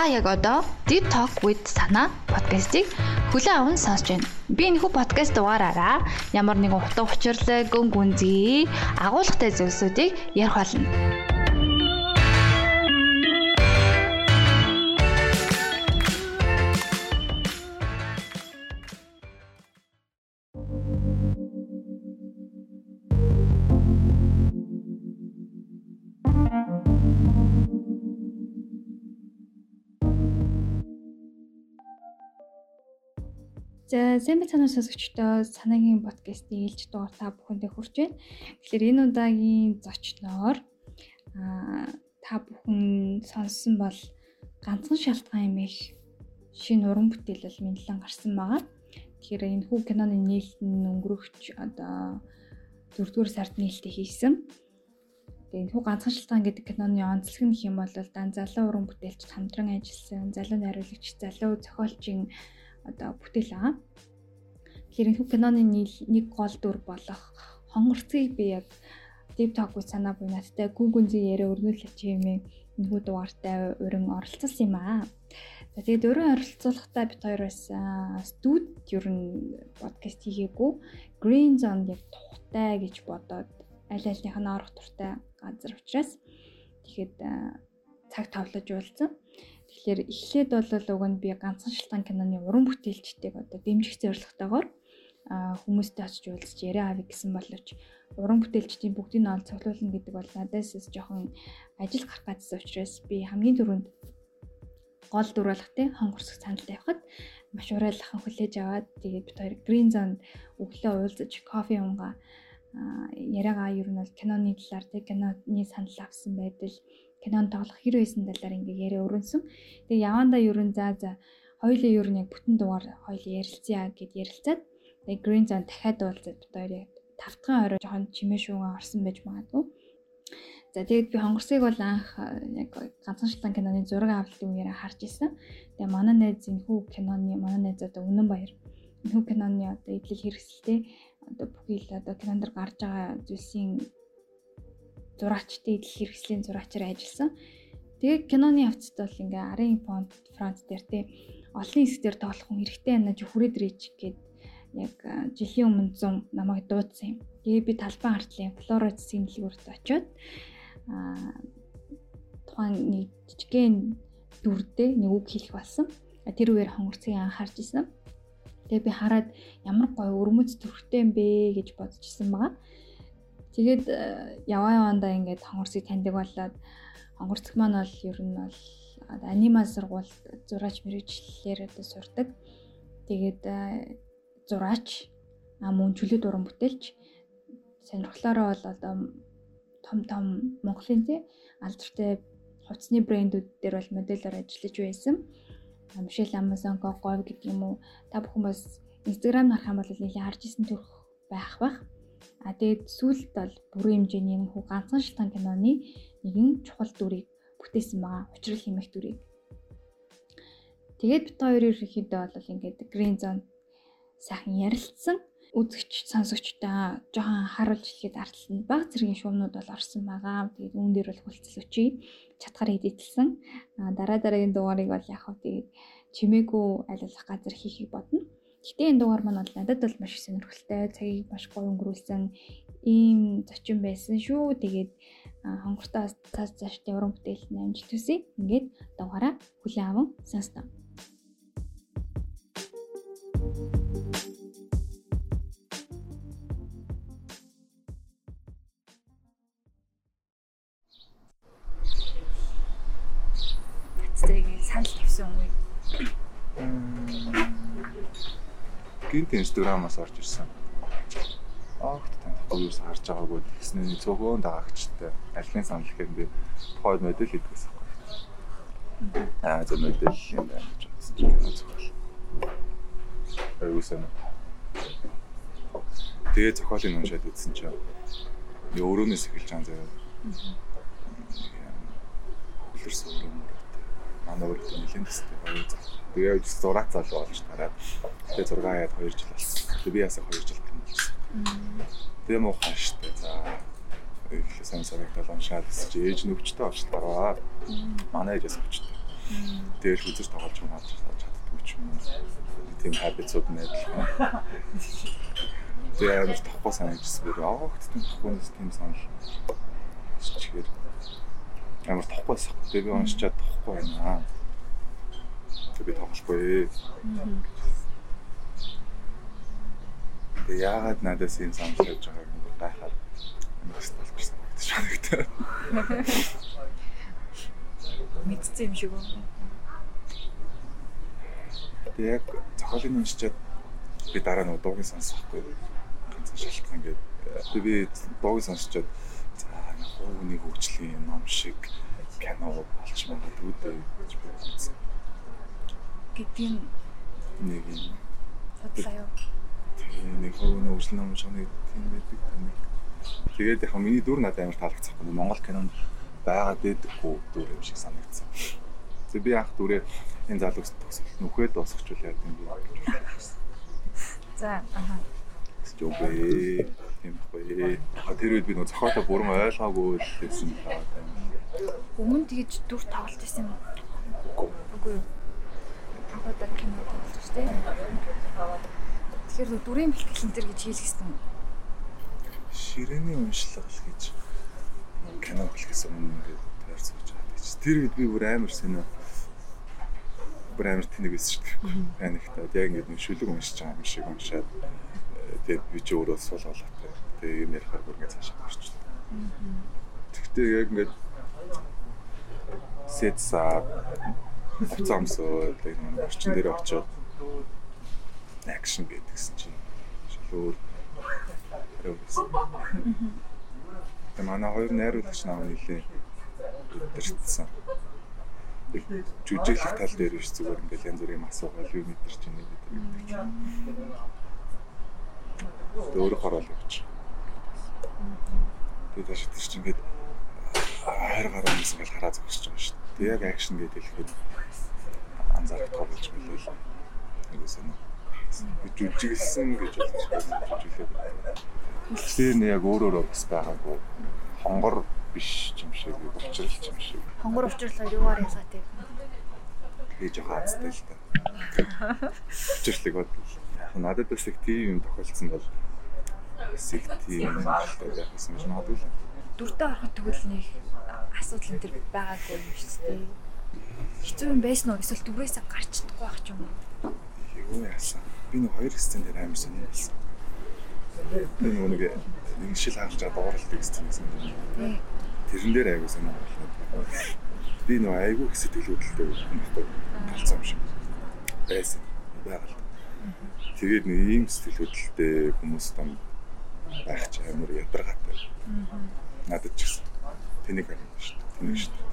Та яг одоо Deep Talk with Sana подкастыг хүлээн аван сонсож байна. Би энэ хүү подкаст дугаараараа ямар нэгэн утга учирлаг, гүн гүнзгий, агуулгатай зүйлсүүдийг ярих болно. За сайн байцгаана сонсогчдоо санаагийн подкастын ээлж дугаар та бүхэндээ хүрч байна. Тэгэхээр энэ удаагийн зочноор аа та бүхэн сонссон бол ганцхан шалтгаан юм их шинэ уран бүтээл бол мэдлэн гарсан байгаа. Тэгэхээр энэ хүү киноны нээлтэн өнгөрөгч одоо 4-р сард нээлттэй хийсэн. Тэгээ энэ хүү ганцхан шалтгаан гэдэг киноны онцлог нь хэм бол дан залуу уран бүтээлч хамтран ажилласан, залуу найруулагч, залуу зохиолчийн одоо бүтээл байгаа. Тэгэхээр энэ киноны нэг гол дүр болох хонгорцгийг би яг Deep Talk with санаа буй надтай гүн гүнзгий яриа өргүүлж хэмээн энэхүү дугаартай урин оролцсон юм аа. За тэгээд өөрөө оролцуулахдаа бид хоёр бас студ ер нь подкаст хийгээгүй Green Zone яг тухтай гэж бодоод аль альнийх нь орох туртай газар учраас тэгэхэд цаг товлож уулзсан. Тэгэхээр эхлээд бол уг нь би ганцхан шалтгаан киноны уран бүтээлчдийг одоо дэмжих зорилготойгоор хүмүүстэй очиж уулзч яриа авъя гэсэн боловч уран бүтээлчдийн бүгдийг нь ол цоглуулна гэдэг бол надаас жоохон ажил гарах гэсэн учраас би хамгийн түрүүнд гол дүрлэх те хонгорсох санал тавихад маш урайлахын хүлээж аваад тэгээд бид хоёр Green Zone өглөө уулзаж кофе унгаа. Яриагаа ер нь бол киноны талаар те киноны санал авсан байдал кинон тоглох хэр байсан талаар ингээ яриа өрнсөн. Тэгээ явандаа ерөн за за хоёулаа ер нь яг бүтэн дугаар хоёул ярилцъя гэд ярилцаад тэгээ Green Zone дахиад уулзаад одоо яг тавтхан орой жоохон чимээ шууган орсон байж магадгүй. За тэгээд би хонгорсыг бол анх яг ганцхан шилтан киноны зураг авалтын үеэр харж исэн. Тэгээ манай найз энэхүү киноны манай найз одоо Үнэн Баяр энэхүү киноны одоо эдлэл хэрэгсэлтэй одоо бүхий л одоо кинонд гарч байгаа зүйлсийн зураачтай идэл хэрэгслийн зураачаар ажилласан. Тэгээ киноны явцад бол ингээ арын фонт фронт дээр те олон хэсгээр тоглох хүн хэрэгтэй байна жөхрөөд ирэж гээд яг жилийн өмнө 100 намайг дуудсан юм. Тэгээ би талбай артлын флора засгийн дэлгүүрт очиод аа тухайн нэг жижигхэн дүрдээ нэг үг хэлэх болсон. Тэр үеэр хонгорцгийг анхаарч исэн. Тэгээ би хараад ямар гоё өрмөц төрхтэй юм бэ гэж бодчихсон байгаа. Тэгээд э, яваа явандаа ингээд хонгорцыг таньдаг болоод хонгорцог маань бол ер нь бол анима сургуульд зураач мэрэгчлэлээр одоо сурдаг. Тэгээд э, зураач мөн чөлөөт уран бүтээлч сонирхлоороо бол одоо том том Монголын тий алдартай хувцсны брэндүүд дээр бол модельээр ажиллаж байсан. Мишель Амазон, Гогов гэдэг юм уу. Та бүхэн бас Instagram харах юм бол нэлээд харж исэн төрх байх бах. А тэгээд сүүлд бол бүрэн хэмжээний хүү ганцхан шилтан киноны нэгэн чухал дүрийг бүтээсэн байгаа. Учрал хэмэх дүрийг. Тэгээд бит хоёр ерөнхийдөө бол ингээд Green Zone сайхан ярилцсан үзэгч сонсогчтой жоохон харуулж хэлэхэд арталт нь баг зэргийн шуумнууд бол орсон байгаа. Тэгээд үүн дээр бол хүлцэл өчий чатгаар эдэтэлсэн. А дараа дараагийн дугаарыг бол яг хөө тэгээд чимээгүй болох газар хийхийг бодно. Гэтэ энэ дугаар маань бол надад бол маш сонирхолтой, цагийг маш гоё өнгөрүүлсэн ийм зочин байсан шүү. Тэгээд хонгортоо цаас цаашдын уран бүтээл амжилт хүсье. Ингээд дугаараа хүлээн аван сонсноо. Инстаграмаас орж ирсэн. Огт танихгүй юус харж байгаагүй гэснээр цөөхөн дагагчтай альны санал гэхэд би тухайд мэдэл хийдгээс байхгүй. Аа зөв мэдэл юм байна гэж бодсон юм. Аюусан. Тэгээ зохиолын уншаад үзсэн чинь өөрөөнөөс эхэлж байгаа заяа. Хөлөрсөн юм. Манай өөртөө нэлээд зах Тэгээ зураац залуу болж тараад тэгээ 6 хаяад 2 жил болсон. Тэгээ би ясаа 2 жил тэмүүлсэн. Тэгээ муухай штэ. За их сайн санагдал уншаад чи ээж нөхчтэй очиж гараа. Манай ээжээс өчтэй. Тэгэл хүзэж тоглож байгаа чаддгүй ч юм уу. Тийм хабицууд найдлаа. Тэгээ амар тохгүй санагдчихсан бүр аваагт тийм тоххоноос тийм санал. Чигээр амар тохгүй байсан. Тэгээ би уншчаад тохгүй байна. Тэгээ би тоглохгүй. Тэгээ яагаад надаас ийм санал шалж байгааг нь гайхаад амар сталчсан санагдчихсан. Мэдсэн юм шиг байна. Тэгээ яг зохиолын уншчаад би дараа нь дуугийн сонсохгүй. Ганцхан шалтгаан ингээд би дуугийн сонсчоод за хууны хөгжлийн ном шиг кино болч магадгүй гэж бодсон. Гэдгийг Нэг юм бодлоо тийм нэг хууны хөгжлийн ном шиг нэг тийм байдаг тань. Тэгээд яг миний дүр надад амар таалагдсан. Монгол кинонд байгаа дэдэггүй дүр юм шиг санагдсан. Тэгээ би анх дүрээ энэ залуус төгсөл нүхэд үл яа гэм би. За аха. Зүгээ. Тийм байхгүй. А тэр үед би нөө зохиолоо бүрэн ойлгоогүй л байсан байгаа тань. Өмнө тэгэж дүр тоглолт байсан юм уу? Үгүй юу. Таваад кино шүү дээ. Тэгэхээр дүрийн бэлтгэл энэ гэж юм. Ширээний уншлага гэж кино хэлхээс өмнө ингээд байгаа гэж. Тэр үед би бүр амар сэнэ бүр амар тэнэг байсан шүү дээ. Паниктаад яг ингээд шүлэг уншиж байгаа юм шиг уншаад тэгээд би ч өөрөө сул болоотой. Тэгээд юм ярихаар бүр ингээд цаашаа орчихсон. Тэгтээ яг ингээд сэтса хуцаамсоо тэгээд нэг орчин дээр очиод акшн гэдгсэн чинь шил өөр хариу байсан. Тэгээд манай хоёр найруулагч наав нилээ өдөртсөн. Жүжиглэх тал дээр биш зүгээр ингээл янз бүрийн асуугаал юу мэдэрч байна гэдэг чинь. Тэгээд өөрөө хороол явууч. Тэгээд тааш тэр чинь ингээд хайр гараа юмс ингээл хараа зогсож байгаа шүү дээ. Тэгээд яг акшн гэдэг хэлэхэд анзаарах тоглож билээ. Би жүжиглсэн гэж бодож жүжиглээд. Тэр нэг яг өөрөөрөө бас байгаагүй. Хонгор биш юм шиг, учралч юм шиг. Хонгор өвчлөлөө юугаар ялгаа тий. Би жоохон хацтай л та. Учрлыг бодлоо. Яг надад бас их тийм юм тохиолдсон бол их тийм юм болтой яхасан гэж магадгүй л. Дүртээ ороход тэгвэл нэг асуудал энэ төр байгаагүй юм шүү дээ. Хэцүү юм байсан уу? Эсвэл дүрээсээ гарч чадахгүй байх ч юм уу? Юу яасан. Би нэг хоёр сцен дээр амар сонир болсон. Би нэг нэг шил хаалж байгаа дууралтыг сцен гэсэн. Тий. Тэрэн дээр сонир боллоо. Би айгуу их сэтгэл хөдлөлтөй байхгүй талцсан юм шиг. Байсан. Байгаль. Тэгээд нэг ийм сэтгэл хөдлөлтөй хүмүүс том байх ч амар ядаргаатай. Надад ч гэсэн тэнийг харна шүү дээ. Тэнийг шүү дээ.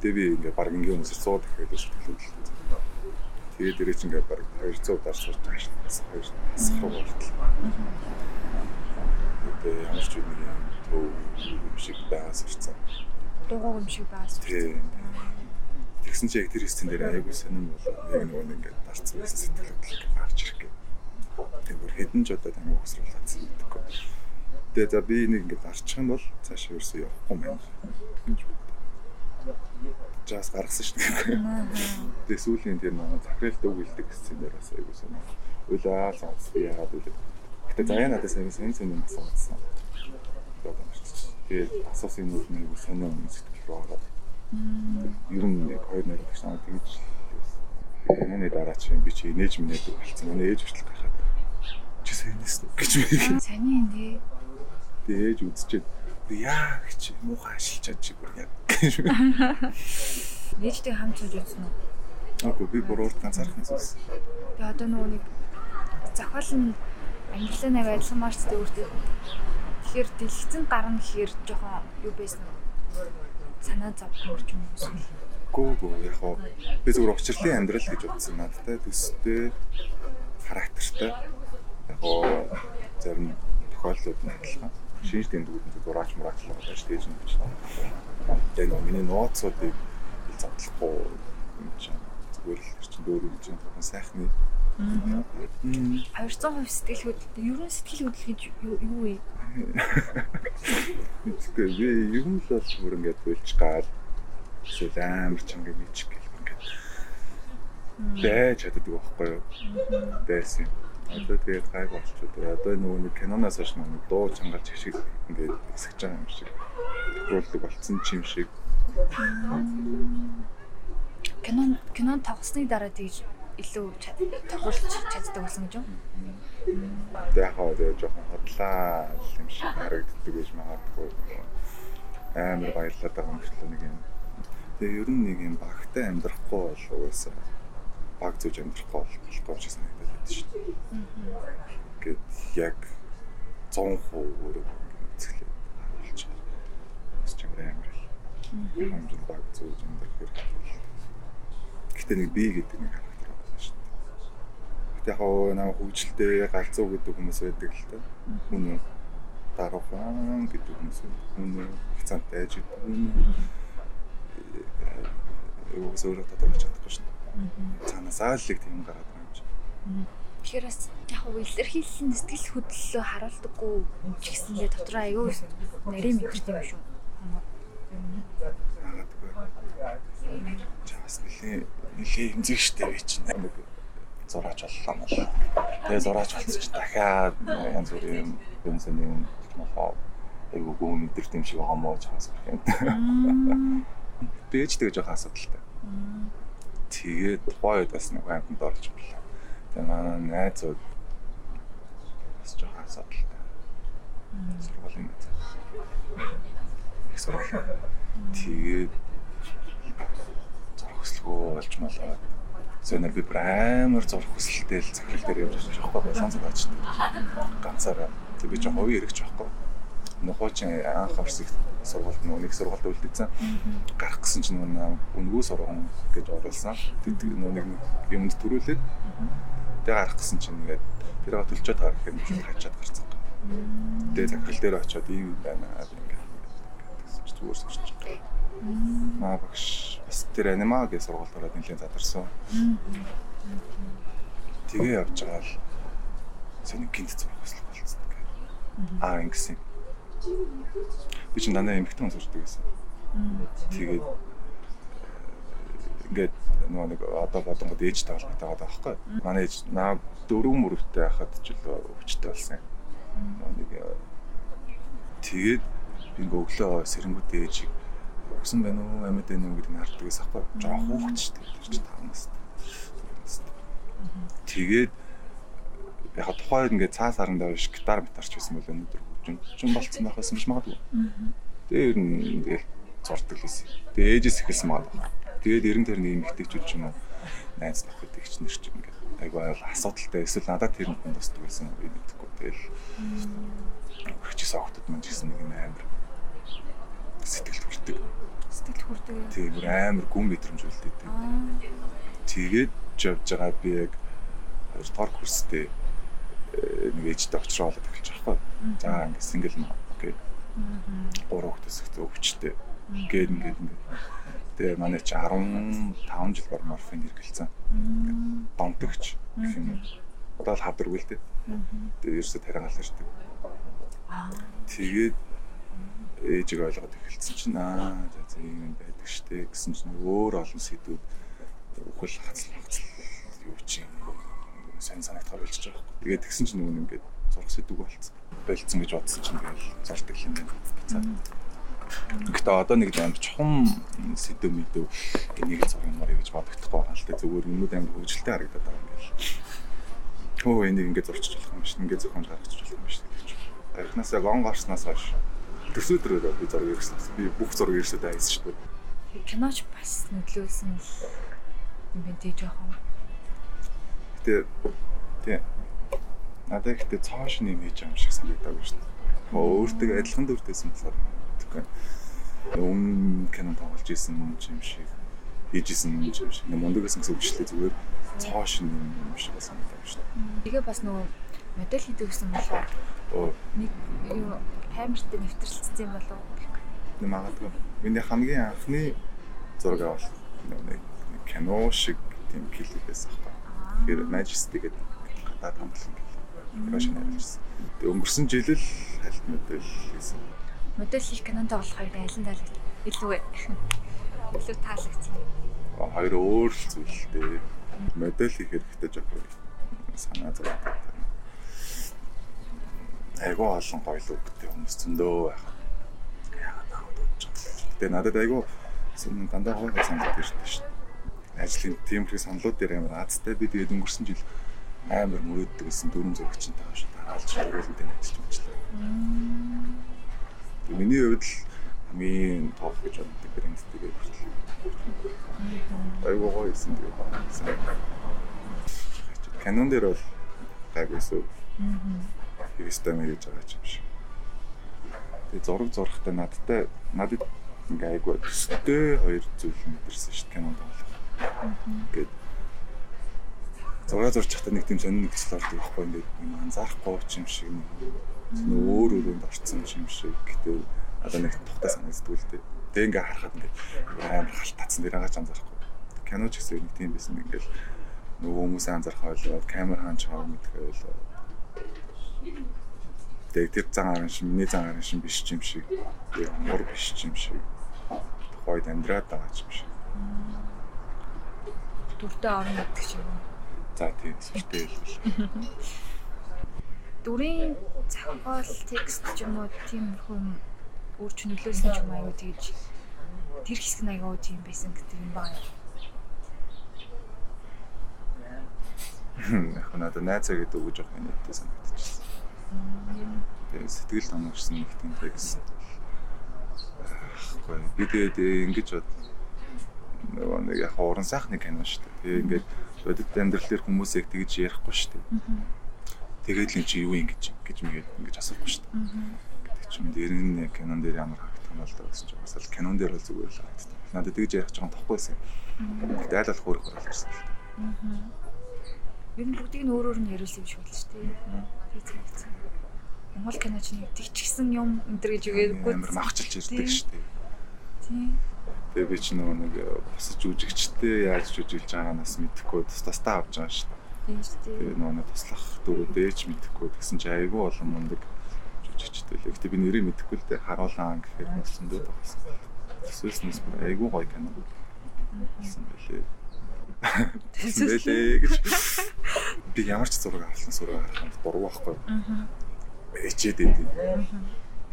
Тэгээ би ингээ баг ингээ хүмүүсээс 100 дахиад сэтгэл хөдлөлтөй. Тэгээд дээрээ чи ингээ баг 200 удаа сурч байгаа дээ. Хоёр сар болтол. Тэгээ ямар ч юм төв юм шиг байгаа сурцсан. Дугуй юм шиг байгаас. Тэгсэн чи яг тэр хэсцэн дээр айгуу сонирн болоо. Яг нөгөө нэг ингээд дарцсан сэтгэл хөдлөл гарч ирэх гээ. Тэгвэр хэдэн ч удаа тамиг угсруулсан гэдэггүй. Тэгээ за би нэг ингээд арчих юм бол цаашаа ерөөсөө явахгүй гэж боддог. Жаас гаргасан шүү дээ. Тэгээ сүүлийн тэр нөгөө захиралт үг хэлдэг хэсцэн дээр бас айгуу сонирн. Улаал сонс би яагаад үлээ. Гэтэ заяа надад сайн сайн сайн юм асуусан. Тэгээд асуусан юм нь айгуу сонирн сэтгэл рүү ороод ер нь нэг хоёр найраг гэж надад тэгж Миний дараа чи би чи нээж минээд болцсон. Манай ээж хүртэл гахаад чи сайнээс гэж би. Сайн юм дээ. Би ээж үзчихэд би яа гэж муухай ашиглчаад чи бүр яа. Нээжтэй хамт сууж үзсэн үү? Агүй би бүр урд ганцаарх юм зүс. Тэгээ одоо нөгөө нэг зохиол нь англиар нэг адилхан марч дээ өөртөө. Тэгэхээр дэлгэцэн гарна гэхээр жоохон юу байсан уу? Санаа зовхон ч юм уу? Гүү гүү яг хоо би зүгээр учирлын амьдрал гэж утсан надтай төстэй характертай. Яг хоо зарим тохиолдлууд нь адилхан. Шинж тэмдгүүд нь зураач мураач л байна шүү дээ гэж. Тэгээ нөө миний нууцуудыг хэл задлахгүй юм чинь зүгээр л чинь дөөрөг чинь тохон сайхны 200% сэтгэл хөдлөлт. Ерөн сэтгэл хөдлөл гэж юу вэ? Тэгэхгүй би ер нь л бол бүр ингээд бэлж гал эсвэл амар чанга мич гэл ингээд байж чаддаг байхгүй юу? Байсан. Одоо тэгээд гайг болчиход одоо нөгөө нэг киноноос хойш нөгөө дуу чангалж шиг ингээд эсэж байгаа юм шиг. Тохиолдлог болцсон ч юм шиг. Кинон кинон тоглосны дараа тэгж илүү тохиолж чаддаг болсон гэж юу? Тэгээд яг хаа тэгээд жоохон хотлаа юм шиг харагддаг гэж магадгүй амар баярлаад байгаа юм шиг нэг юм. Тэгээ ер нь нэг юм багтай амьдрахгүй бол угаасаа баг зүүж амьдрахгүй болохгүй ч санагдаад байдаг шүү дээ. Гэт яг 100% өөрөө цэглээ харуулж байгаа. Бас ч амар амар. Хэмжээ баг зүүж амьдрах хэрэг. Гэтэ нэг би гэдэг нэг характер байна шүү дээ. Гэтэ яг наа хөгжилтэй галзуу гэдэг хүмүүс байдаг л та. Хүн даруухан гэдэг хүмүүс хүн хцаантай аж гэдэг хүн юу зөвөрөд тодорхойлж чадахгүй шүү дээ Цаанаас ааллыг тийм гараад байгаа юм чи. Тэгэхээр бас яг уу илэрхийлсэн сэтгэл хөдлөлөө харуулдаггүй ч гэсэндээ дотор аягүй нарийн мэдэрч юм шүү. Чаас нэлээ нэлээ хэмзэг штэ би чинь нэг зураач боллоо мөн. Тэгээ зураач болсон чи дахиад янз бүрийн юм сэний мохоо айгуу гоо мэдэрт юм шиг байгаа мó чаас гэх юм. Бэж тэгж байгаа асуудалтай. Тэгээд тухайн үед бас нэг амтнд орж ирлээ. Тэгээ манай найзууд бас жоохон асуудалтай. Сургуулийн найз. Их сургууль. Тэгээд зурх хөсөлгөө болж малаа. Зөнөр би амар зурх хөсөлтэй л захирал дээр явж байгаа байхгүй байсан зураач. Ганцаараа. Тэг би жоохон хувийн хэрэгч байхгүй. Нухуучин анх орсыг сургуульд нөгөө нэг сургуульд үлдээсэн. Гарах гэсэн чинь нөгөө үнгүү сургууль гэж оруулсан. Тэг нөгөө нэг юмд төрүүлээд тэг гарах гэсэн чинь ингээд тэрийг төлчөөд гарах юм шиг хачаад гарцсан. Тэгээ захирал дээр очиод ийм юм байна ингээд зүгээр байгаа. Маа багш бас тэр анима гэж сургуульд ороод нэлээд задарсан. Тэгээ явж байгаа л зөв гинт зурх хөслөх болсон. Аа ингэсэн би чинь дандаа эмхтэн сонсдог байсан. Тэгээд ингээд нөгөө нэг одоо бодонгод ээжтэй холбоотой байгаа байхгүй. Манай ээж наа дөрөв мөрөвтэй байхад ч л өвчтэй болсон. Нэг тэгээд би ингээ өглөө сэрэнгүүд ээжийг өгсөн байна уу амьд байна уу гэдэг нь харддаг гэсэн байхгүй. Жоо хөөхч шүү дээ. Тэр чинь таамаас. Тэгээд яг тухайд ингээ цаас харандаа биш гитар метарч байсан бол өнөдөр хөгжин болцсон байх байсан биш магадгүй. Тэгээ ер нь ингээл зурдаг лээсэн. Тэгээ ээжээс ихэлсэн магадгүй. Тэгээд 90 тэрний эмэгтэйчүүд ч юм уу найз нөхөд их ч нэр чинь ингээд айгүй айл асуудалтай эсвэл надад тэр хүн тусдаг байсан би мэдэхгүй. Тэгэл хөгжиж огтод мань гэсэн нэг амар сэтгэл хүрдэг. Сэтгэл хүрдэг. Тийм амар гүн мэдрэмжүүлдэг. Тэгээд явж байгаа би яг хоёрдугаар курстэй нэг ээжтэй болоод эхэлж байгаа байхгүй. За ингээд сингл маа окей. Гурав хөтөсгт өвчтэй. Гээд ингээд ингээд. Тэгээ манай чи 15 жил бар морфин хэрэгэлсэн. Донтогч гэх юм. Одоо л хавдаргүй л дээ. Тэгээ ерөөсө тариагаал ирдэг. Тэгээд ээжийг ойлгоод эхэлсэн чинь аа за ийм байдаг штэ гэсэн чинь өөр олон сэдвүүд үхэл хацал хацал юу чинь сайн санагдахаар болчихж байгаа. Тэгээд тэгсэн чинь нөгөө ингээд зурх сэдвэг болцсон. Болцсон гэж бодсон чинь тэгэл зурдаг юм байна. Гэхдээ одоо нэг амар чухам сэдв мэдэв энийг зурх юмар гэж бодогдохгүй байгаа л дээ. Зүгээр юмуд амар хөвгөлтэй харагдаад байгаа юм байна. Хөө энийг ингээд зурчих болох юм шиг, ингээд зохион гаргачих болох юм шиг гэж. Архинасаа гон гарснаас хойш төсөөдрөө би зураг ирсэн. Би бүх зураг ирсэд айсан шүү дээ. Киноч бас нөлөөлсөн юм байна тий жоохон Гэтэ тий. Надад ихтэй цааш нэм хийж байгаа юм шиг санагдаад байна шүү дээ. Өөртөө адилхан дүртэйсэн болохоор тэгэхгүй. Өмнө кино тоглож исэн юм шиг хийжсэн юм шиг мундаг гэсэн үгшлээ зүгээр цааш нэм юм шиг санагдаад байна шүү дээ. Тэгээ бас нөгөө модель хийдэг гэсэн болохоор нэг юу хаймартай нэвтрэлцсэн юм болов уу? Магадгүй. Миний хамгийн анхны зураг авал нэг кино шиг тийм клип байсан Тэгэхээр Majesty гэдэг гадаад хамтлан фэшн ажилласан. Тэгээ өнгөрсөн жил л хальт модель хийсэн. Модель хийх кинонд болох хоёр аль нь таалагд илүү вэ? Илүү таалагдсан. Хоёр өөр л зүйлтэй. Модель хийх хэрэгтэй жоохон санаа байна. Айгуу олон гоё лүгтэй хүмүүс зөндөө байх. Яагаад таавд бодож байгаа. Гэтэ надад айгуу дандаа гоё санагдаж ирсэн шүү дээ. Ажлын тиймэрхүү саналууд дээр амар азтай би тэгээд өнгөрсөн жил амар мөрөөддөг гэсэн дөрөв зурагчтай хаш тараалж өрөөлөдөө ажиллаж байна. Миний хувьд л хамгийн топ гэж боддог брэнд тэгээд хүртэл. Айгуу гоё юм тэгээд. Canon дээр бол гайгүйсэн. Хэвстэй мэй гэж байгаа юм шиг. Тэгээд зураг зурхтаа надтай надад ингээ айгуу төстэй хоёр зүйл мэдэрсэн шүү дээ Canon тоглох. Ингээд зураг зурж чадах нэг тийм сонин нөхцөл ордог байхгүй ингээд анзаарахгүй ч юм шиг нэг өөр өөрөнд орцсон юм шиг гэтээ одоо нэг тухтай санагддаг л дээ. Тэгээ ингээ харахад ингээ амар халт татсан дээр агаач анзаарахгүй. Кино ч гэсэн нэг тийм байсан ингээл нөгөө хүмүүсээ анзаарах ойлоо камер хаан чаав мэдэх ойлоо. Тэгээ тэр зан арын шин миний зан арын шин биш юм шиг. Тэгээ мөр биш юм шиг. Тухайд амьдраад байгаа юм шиг. Дүртэй орно гэдэг шиг. За тийм сүртэй хэлбэл. Дүрийн зохиол текст ч юм уу тиймэрхүү өөрч нөлөөсөн ч юм аюу тэгж тэр хэсэг нь аягаа тийм байсан гэдэг юм байна. Яг надад найзаа гэдэг үг жоох нэттэй санагдчихсан. Тэгээ сэтгэл томорсон нэг тийм текст. Ахгүй би тэгээд ингэж бод нөгөө нэг яг уран сайхны кино шүү дээ. Тэгээ ингээд бодит амьдрал дээр хүмүүс яг тэгж ярихгүй шүү дээ. Тэгээд л чи юу ингэж гэж мэгээд ингэж асуухгүй шүү дээ. Гэдэг чинь дээр нь кинон дээр ямар харагдах юм бол гэсэн чинь бас л кинон дээр бол зүгээр л харагддаг. Надад тэгж ярих жоохон тоххойсэн. Тэгтээ айл болох өөрөө болсон л дээ. Ер нь бүгдийг нь өөр өөр нь яриулсан юм шиг л шүү дээ. Зэнэгцэн. Монгол кино ч нэг тэгчгсэн юм энэ гэж үгээдгүй. Амар махчилж ирдэг шүү дээ. Тийм. Тэгээ би ч нөгөө нэг босож үжигчтэй яаж үжилж байгаанаас мэдэхгүй тустастаа авч байгаа шүү дээ. Дээ. Тэгээ нөгөө нэг туслах дөрөв дээч мэдэхгүй тэгсэн чи айгүй олон мундаг жүжигчтэй л. Гэтэ би нэрийг мэдэхгүй л дээ харуулан гэхээр болсон дөө багсан. Тэсвэснээс бүр айгүй гоё кино. Болсон байлээ. Тэсвэс байлээ гэж. Би ямар ч зураг авсан зураг харахад дургу байхгүй. Аа. Эчээд идэв.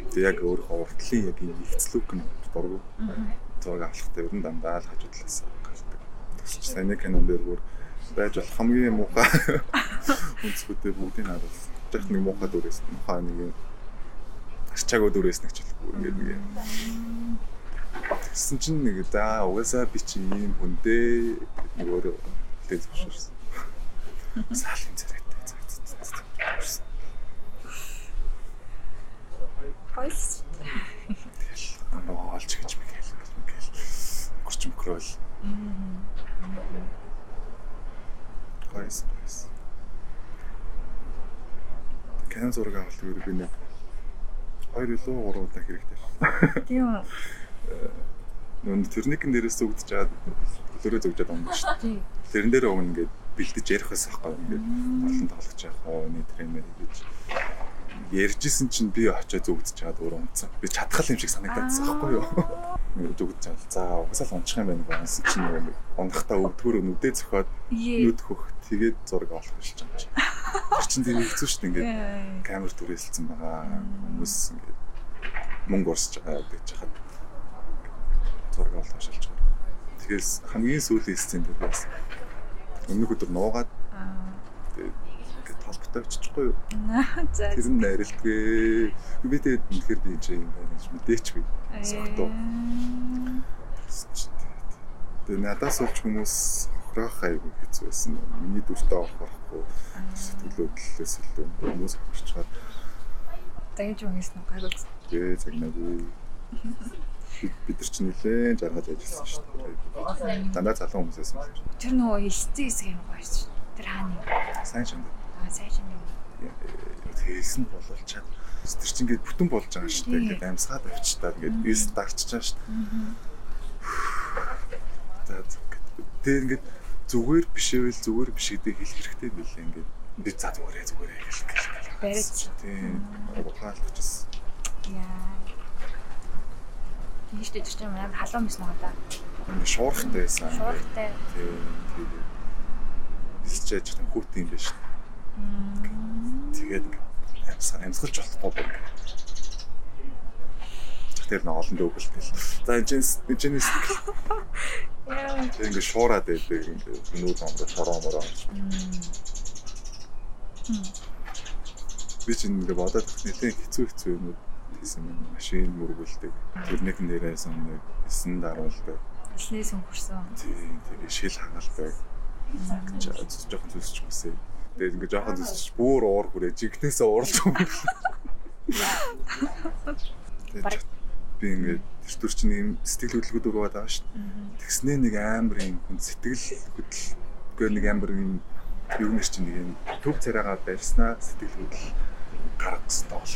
Тэгээ яг өөрөө уртлын яг ийм ихцлүүк нь дургу. Аа зураг авахтай ер нь дандаа л хажуу талаас гардаг. Сайн кинон дээр бүр байж болох хамгийн муухай үнцгүүдээ бүгдийг харуулсан. Жах нэг муухай дүрээс муухай нэг арчаагүй дүрээс нэг ч бүр ингээд нэг. Тэгсэн чинь нэг за угаасаа би чи ийм хүндээ нэг өөрөө хэлж зөвшөөрсөн. Саалын царайтай цаа. Хойс. Тэгэл олж гэж би микрол. Гайс гайс. Canon зураг авалт юу би нэг 2 илүү 3 удаа хэрэгтэй. Тийм үү. Нүн тэрникэн дээрээс зүгдэж чаад төлөрөө зүгжээд байгаа юм шүү дээ. Тэрэн дээр өгнө ингээд бэлдэж ярих байсан байхгүй ингээд олон тоглож явах оо нэг тренер гэж ярьжсэн чинь би очиод зүгдэж чаад өөрөө унтсан. Би чадхал юм шиг санагдчихсан байхгүй юу? Нэг зүгд чал. За угсаал унчих юм байна гэсэн чинь нэг унгахтаа өвдгөр нүдээ зөхиод нүд хөх тэгээд зураг авах гэж байгаа юм чи. Тэр чинь тийм хэцүү шүү дээ ингээд камер түрээсэлсэн байгаа. Хүмүүс ингээд мөнгө урсж байгаа гэж хахад зураг авах шалж байгаа. Тэгээс хамгийн сүүлийн сцен дээр бас өмнөх өдөр нуугаад тэгээд толботой очихгүй юу. За. Тэр нь найралтгүй. Би тэгээд үнэхээр энэ юм байна гэж мэдээчгүй. Согтоо. Тэгээ надаас олж хүмүүс хохрох айгүй хэцүү байсан. Миний дүртээ авахгүй сэтгэлөөдлөөс илүү хүмүүс хурцгаад дагж өгсөн нь гайгүй. Тэгээ загнаагүй. Бид нар ч нэлээд жаргаж ажилласан шүү дээ. Дандаа залуу хүмүүс байсан. Тэр нөгөө хэлсэн хэсэг юм гоё шүү. Тэр хааны. Сайн шанд. Аа сайн шанд. Тэгсэн болол чад. Тэр чинь ингээд бүтэн болж байгаа шүү дээ. Ингээд амьсгаад авчтаад ингээд дарчиж байгаа шүү дээ. Тэгээд ингээд зүгээр бишээвэл зүгээр биш гэдэг хэлэх хэрэгтэй билээ ингээд би за зүгээрээ зүгээрээ гэх. Бариад. Тийм. Ухаалтчихсан. Яа. Шүү дээ. Тэр чинь амар халуун байсан байгаа да. Ингээд шуурхтай байсан. Шуурхтай. Тийм. Тийм. гарч яаж их хүүтэн юм биш. Амьсгал амьсгалж болохгүй бүр. Тэр нэг олон дөө хөлтэй. За энэ чинь Яа. Тэг ингээ шуураад байдаг нүүд ондоо шороо мороо. Би чинь ингээ бодоод нэлээд хэцүү хэцүү юм хийсэн юм. Машин мөргүүлдэг. Нэрээс нэг 9 даруулдаг. Эснээ сүнхэрсэн. Тийм тэгээ шил хагалдаг. Жохон зүсч хүсээ. Тэгээд ингээ жохон зүсч бүр уур хүрээ. Жигнэсээ уурч юм. Би ингээ тэр төр чинь ийм сэтгэл хөдлөлгүүд өрөөд байгаа шүү дээ. Тэгснээ нэг амар юм хүн сэтгэл хөдлөлгөө нэг амар юм юу нэр чинь нэг юм төв царайгаа барьснаа сэтгэл хөдлөл гаргасан тоглолт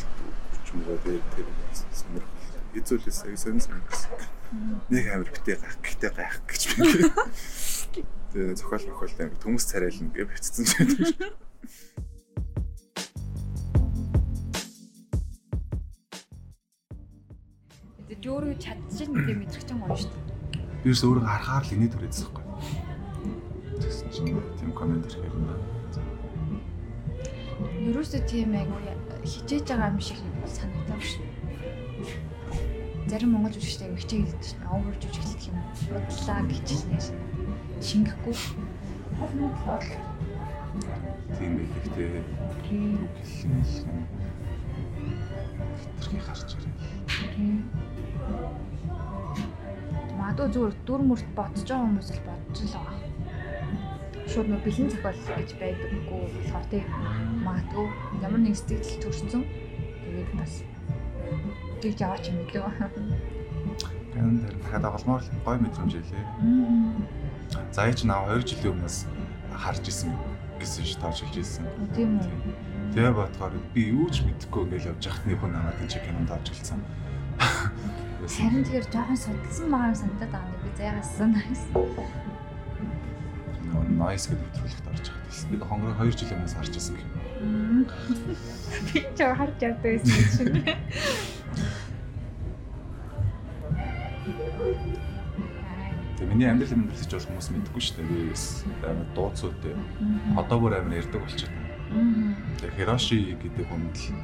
ч юм уу. Тэгээд тэр сонирх эзүүлээс сонир сонир нэг амир битээ гах гэхдээ гах гэж би. Тэгээ зохиол мохиол амир төмс царайлна гэж битцсэн ч гэдэг. Тэгээд өөрөө чадчихна гэдэг мэдрэх чинь гоё шүү дээ. Ерөөс өөрөө харахаар л инээд түрээдсэн байхгүй. Тэгсэн чинь тийм комент ирэхээр юм байна. Ерөөсөө тийм айгу хичээж байгаа юм шиг санагдав шүү зарим монгол жүжигчтэй хичээл гэдэг чинь овер жүжиглэх юм бодлаа гэчихлээ шингэхгүй тийм байх юу гэх юм хитрхи харж ирээ Мадуу зүгээр дүр мөрт бодож байгаа хүмүүс л бодож л байгаа. Шууд нөө бэлэн зохиол гэж байдаггүй болохоор тийм магадгүй ямар нэг сэтгэл төрсөн. Тэгээд бас тэгж аваач юм лөө. Тэн дээр дахиад олмоор гой мэдрэмж илээ. За яа чи наа 2 жилийн өмнөөс харж исэн гэсэн ш тоожлж исэн. Тийм үү. Тэгээ бодохоор би юу ч мэдэхгүй ингээл явж нэг хүн намайг энэ кинонд тоожлцсан. Харин тэгэхээр жоохон судалсан байгаа юм санагдаад байгаа юм би зайгасан nice. Nice гэдэг нэвтрүүлэгт орж байгаа гэсэн. Би хонгороо 2 жилийн өмнөөс харж исэн гэх. Би ч харж явдаг байсан чинь. миний амьдрал амьдрал гэж бол хүмүүс мэдгүй шүү дээ. Би амар дууцуутай. Одоо бүр амар ярддаг болчихсон. Тэгээ Хироши гэдэг хүн л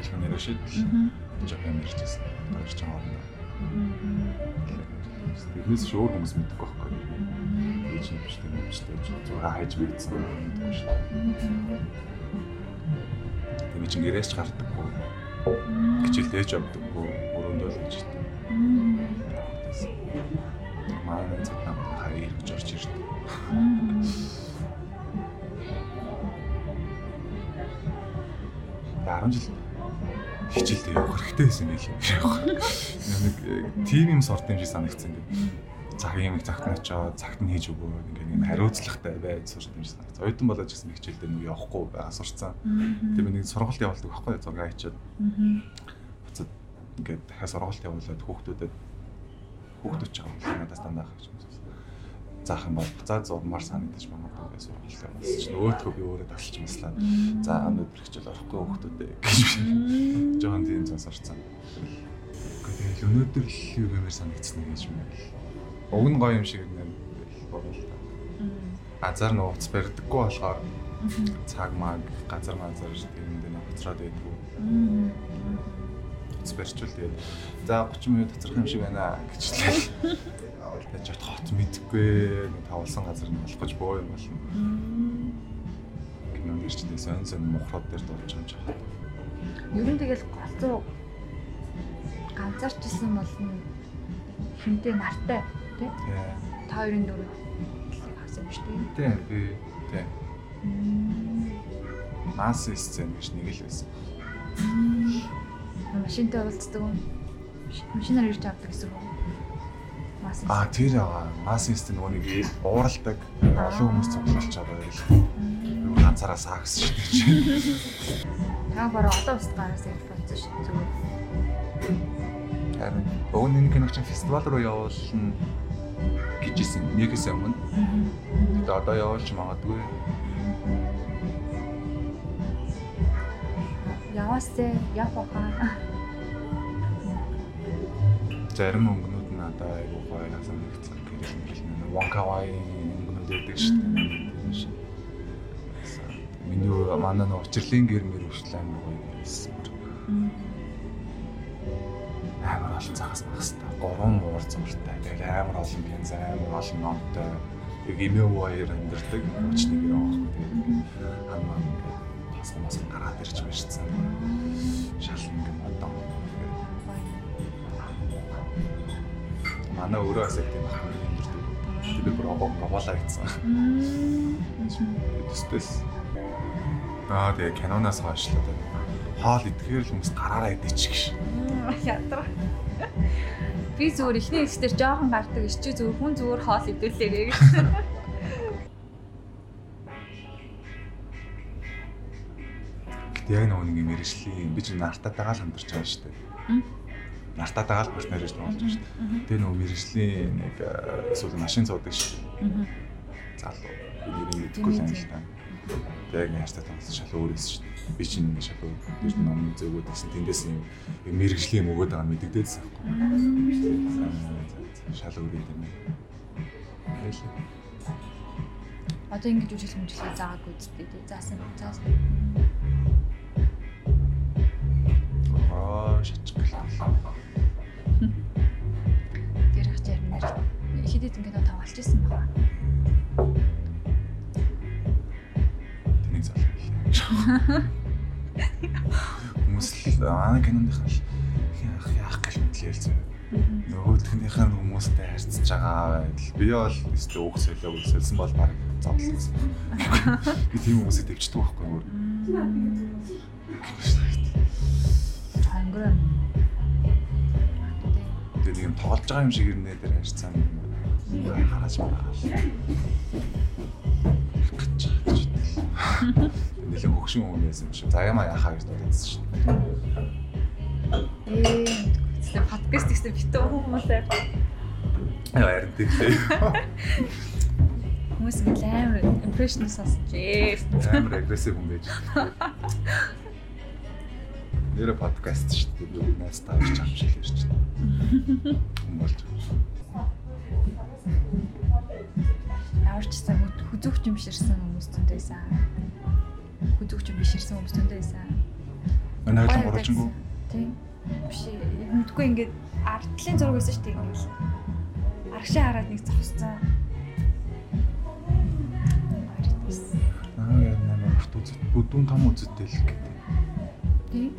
бэлхэн нэрэ шид л жоох юм ярьжсэн. Тэгж байгаа юм. Тэрнээс шүүр хүмүүс мэдгүй байхгүй. Ээж юм шүү дээ. Мөвчтэй зураг хайж мэдсэн мэдгүй шүү дээ. Тэгээ чинь гэрээс ч гардаггүй. Хичээлдээ ч явдаггүй. Өрөөндөө л гэж дээ. 10 жил хичээлдээ явах хэрэгтэй байсан байх юм шиг байна. Нэг э, тийм юм сорд юм шиг санагдсан гэдэг. Цаг юм их цагт очоод цагт нь хийж өгөө ингээд юм хариуцлагатай байж сурсан юм шиг санагдсан. Оюутан болоод ч гэсэн хичээлдээ нүг явахгүй байгаа сурцсан. Тэр би нэг сургалт явуулдаг байхгүй зурга хийчихэд. Буцаад ингээд дахиад сургалт явуулаад хүүхдүүдэд хүүхдүүд ч юм надаас дандаа авах гэж байна Заах юм бол за зурмаар санагдаж магадгүй гэж сургалт явуулсан чинь өөдгөө би өөрөө тасалж маслаа. За өнөөдөр хичээл орохгүй хүүхдүүдээ гэж жоохон тийм цаас орцсон. Гэхдээ өнөөдөр л юу гэмээр санагдсан гэж юм байл. Уг нь гоё юм шиг нэг бодлоо. Азар нөө уц барьдаггүй болохоор цаг маг газар мазар тийм дэ нөхцраад байдгүй барьчвал тэгээд за 30 минут цацрах юм шиг байна гэжлээ. Тэгээд жот хот мэдхгүй тавлсан газар нь болох гэж боо юм болно. Кинон дэрчдээ сон сон мохроод дээр дуулж байгаа юм жаа. Ер нь тэгэл голцоо ганцаарчсан болно хинтээ нартай тий. Та хоёрын дөрөв хавсан юм шүү дээ. Тий би тий. Мас сцен гэж нэг л байсан машинтай уулздаг юм. Машинаар ирж авдаг гэсэн үг. Мас. Аа тэр аа. Мас нөгөө нэг ууралдаг олон хүмүүс цуглуулж байгаа байл. Юу ганцаараа саагс шүү дээ. Та бараа одоо ус гараас ирэх болсон шүү зүгээр. Харин өвн энэ киноч фестивал руу явуулна гэжсэн нэгээс өмнө. Тэгээд одоо явуулж магадгүй. Яваасаа явах хаа зарим өнгөнүүд нь одоо айгуу гоё санагдсан мэрэл нэг Вонкавай өнгөнүүд байдаг шүү дээ. Миний манай нэг учрлын гэр мэр өвчлээ амар гоё байсан. Амар олон цагаас багстай. Гурван уур зуртай. Тэгэл амар олон гинз амар олон номтой. Тэг имээ хоёр амьдэрдэг. Юм аах. Тэгээд хамаа бас гараад ирж байшсан. Шал ингээд одоо. Манай өөрөө бас тийм ах амьдэрдэг. Би бүр роболаа гэсэн. Тэстэс. Аа тэгээ киноноос хойш л одоо хоол идэхээр л хүмүүс гараараа идэж гэж. Ядраа. Би зүгээр ихний ихсдэр жоохон гардаг ич чи зүгээр хүн зүгээр хоол идүүлээрээ гэж. Гэтэ яг нэг нэг мэрэгжлийн би ч нартатайгаа л хамтарч байгаа шүү дээ. Нартатайгаа л партнер гэж болж байгаа шүү дээ. Тэгээ нөгөө мэрэгжлийн нэг эсвэл машин цуудаг шүү дээ. Залуу би нэрийг мэдэхгүй юм л та. Тэгээ нартатай тоглосон шал өөрөөс шүү дээ. Би чинь шал өөр ном зөөгөөд гэсэн тэндээс юм мэрэгжлийн юм өгөөд байгаа мэддэгдээсэн байхгүй. Шал өөр юм. Хэлээ. Одоо ингэж үжил хэмжлээ заагаагүй үстэй тий. Заасан заасан. Аа шатчих гэлээ. Тэр их ярмаар хэд хэдэн кино тавалж исэн байна. Тэнийг залуу. Хүмүүс л аа киноных л яах яах гэж мэдлээ л зөө. Нөгөөдхнийхээ хүмүүстэй харьцаж байгаа байдал. Би бол өстө өөх солиог өсөлсөн бол баг гэсэн. Би тийм хүмүүсийг төвчдөг байхгүй юу? Анграм. Тэгээ нэг юм тоглож байгаа юм шиг ирнэ дээр харьцаа юм. Хараач байгаа. Нэлээ хөгшин хүн байсан юм шиг. За ямаа яхаа гэж бодсон шүү дээ. Ээ, тэгсэн подкаст гэсэн битүү хүмүүсээ Яа ярь тэглээ. хүмүүс ингэ амар импрешн сонсож ээ. Амар агрессив хүн байж. Нэр подкаст шүү дээ. Би нас тааж авч хэлж шүү дээ. Хүн болж. Аварч цаа хүзүүгч юм ширсэн хүмүүс зөндөөсэн. Хүзүүгч юм биширсэн хүмүүс зөндөөсэн. Манай хоёрын гурванчгүй. Тийм. Биш мэдгүй ингээд артлын зураг байсан шүү дээ ингээд. Аргашаа хараад нэг зогсцоо. Аа яа нэмэр урт үзэт. Бүдүүн том үзэттэй л гэдэг. Тийм.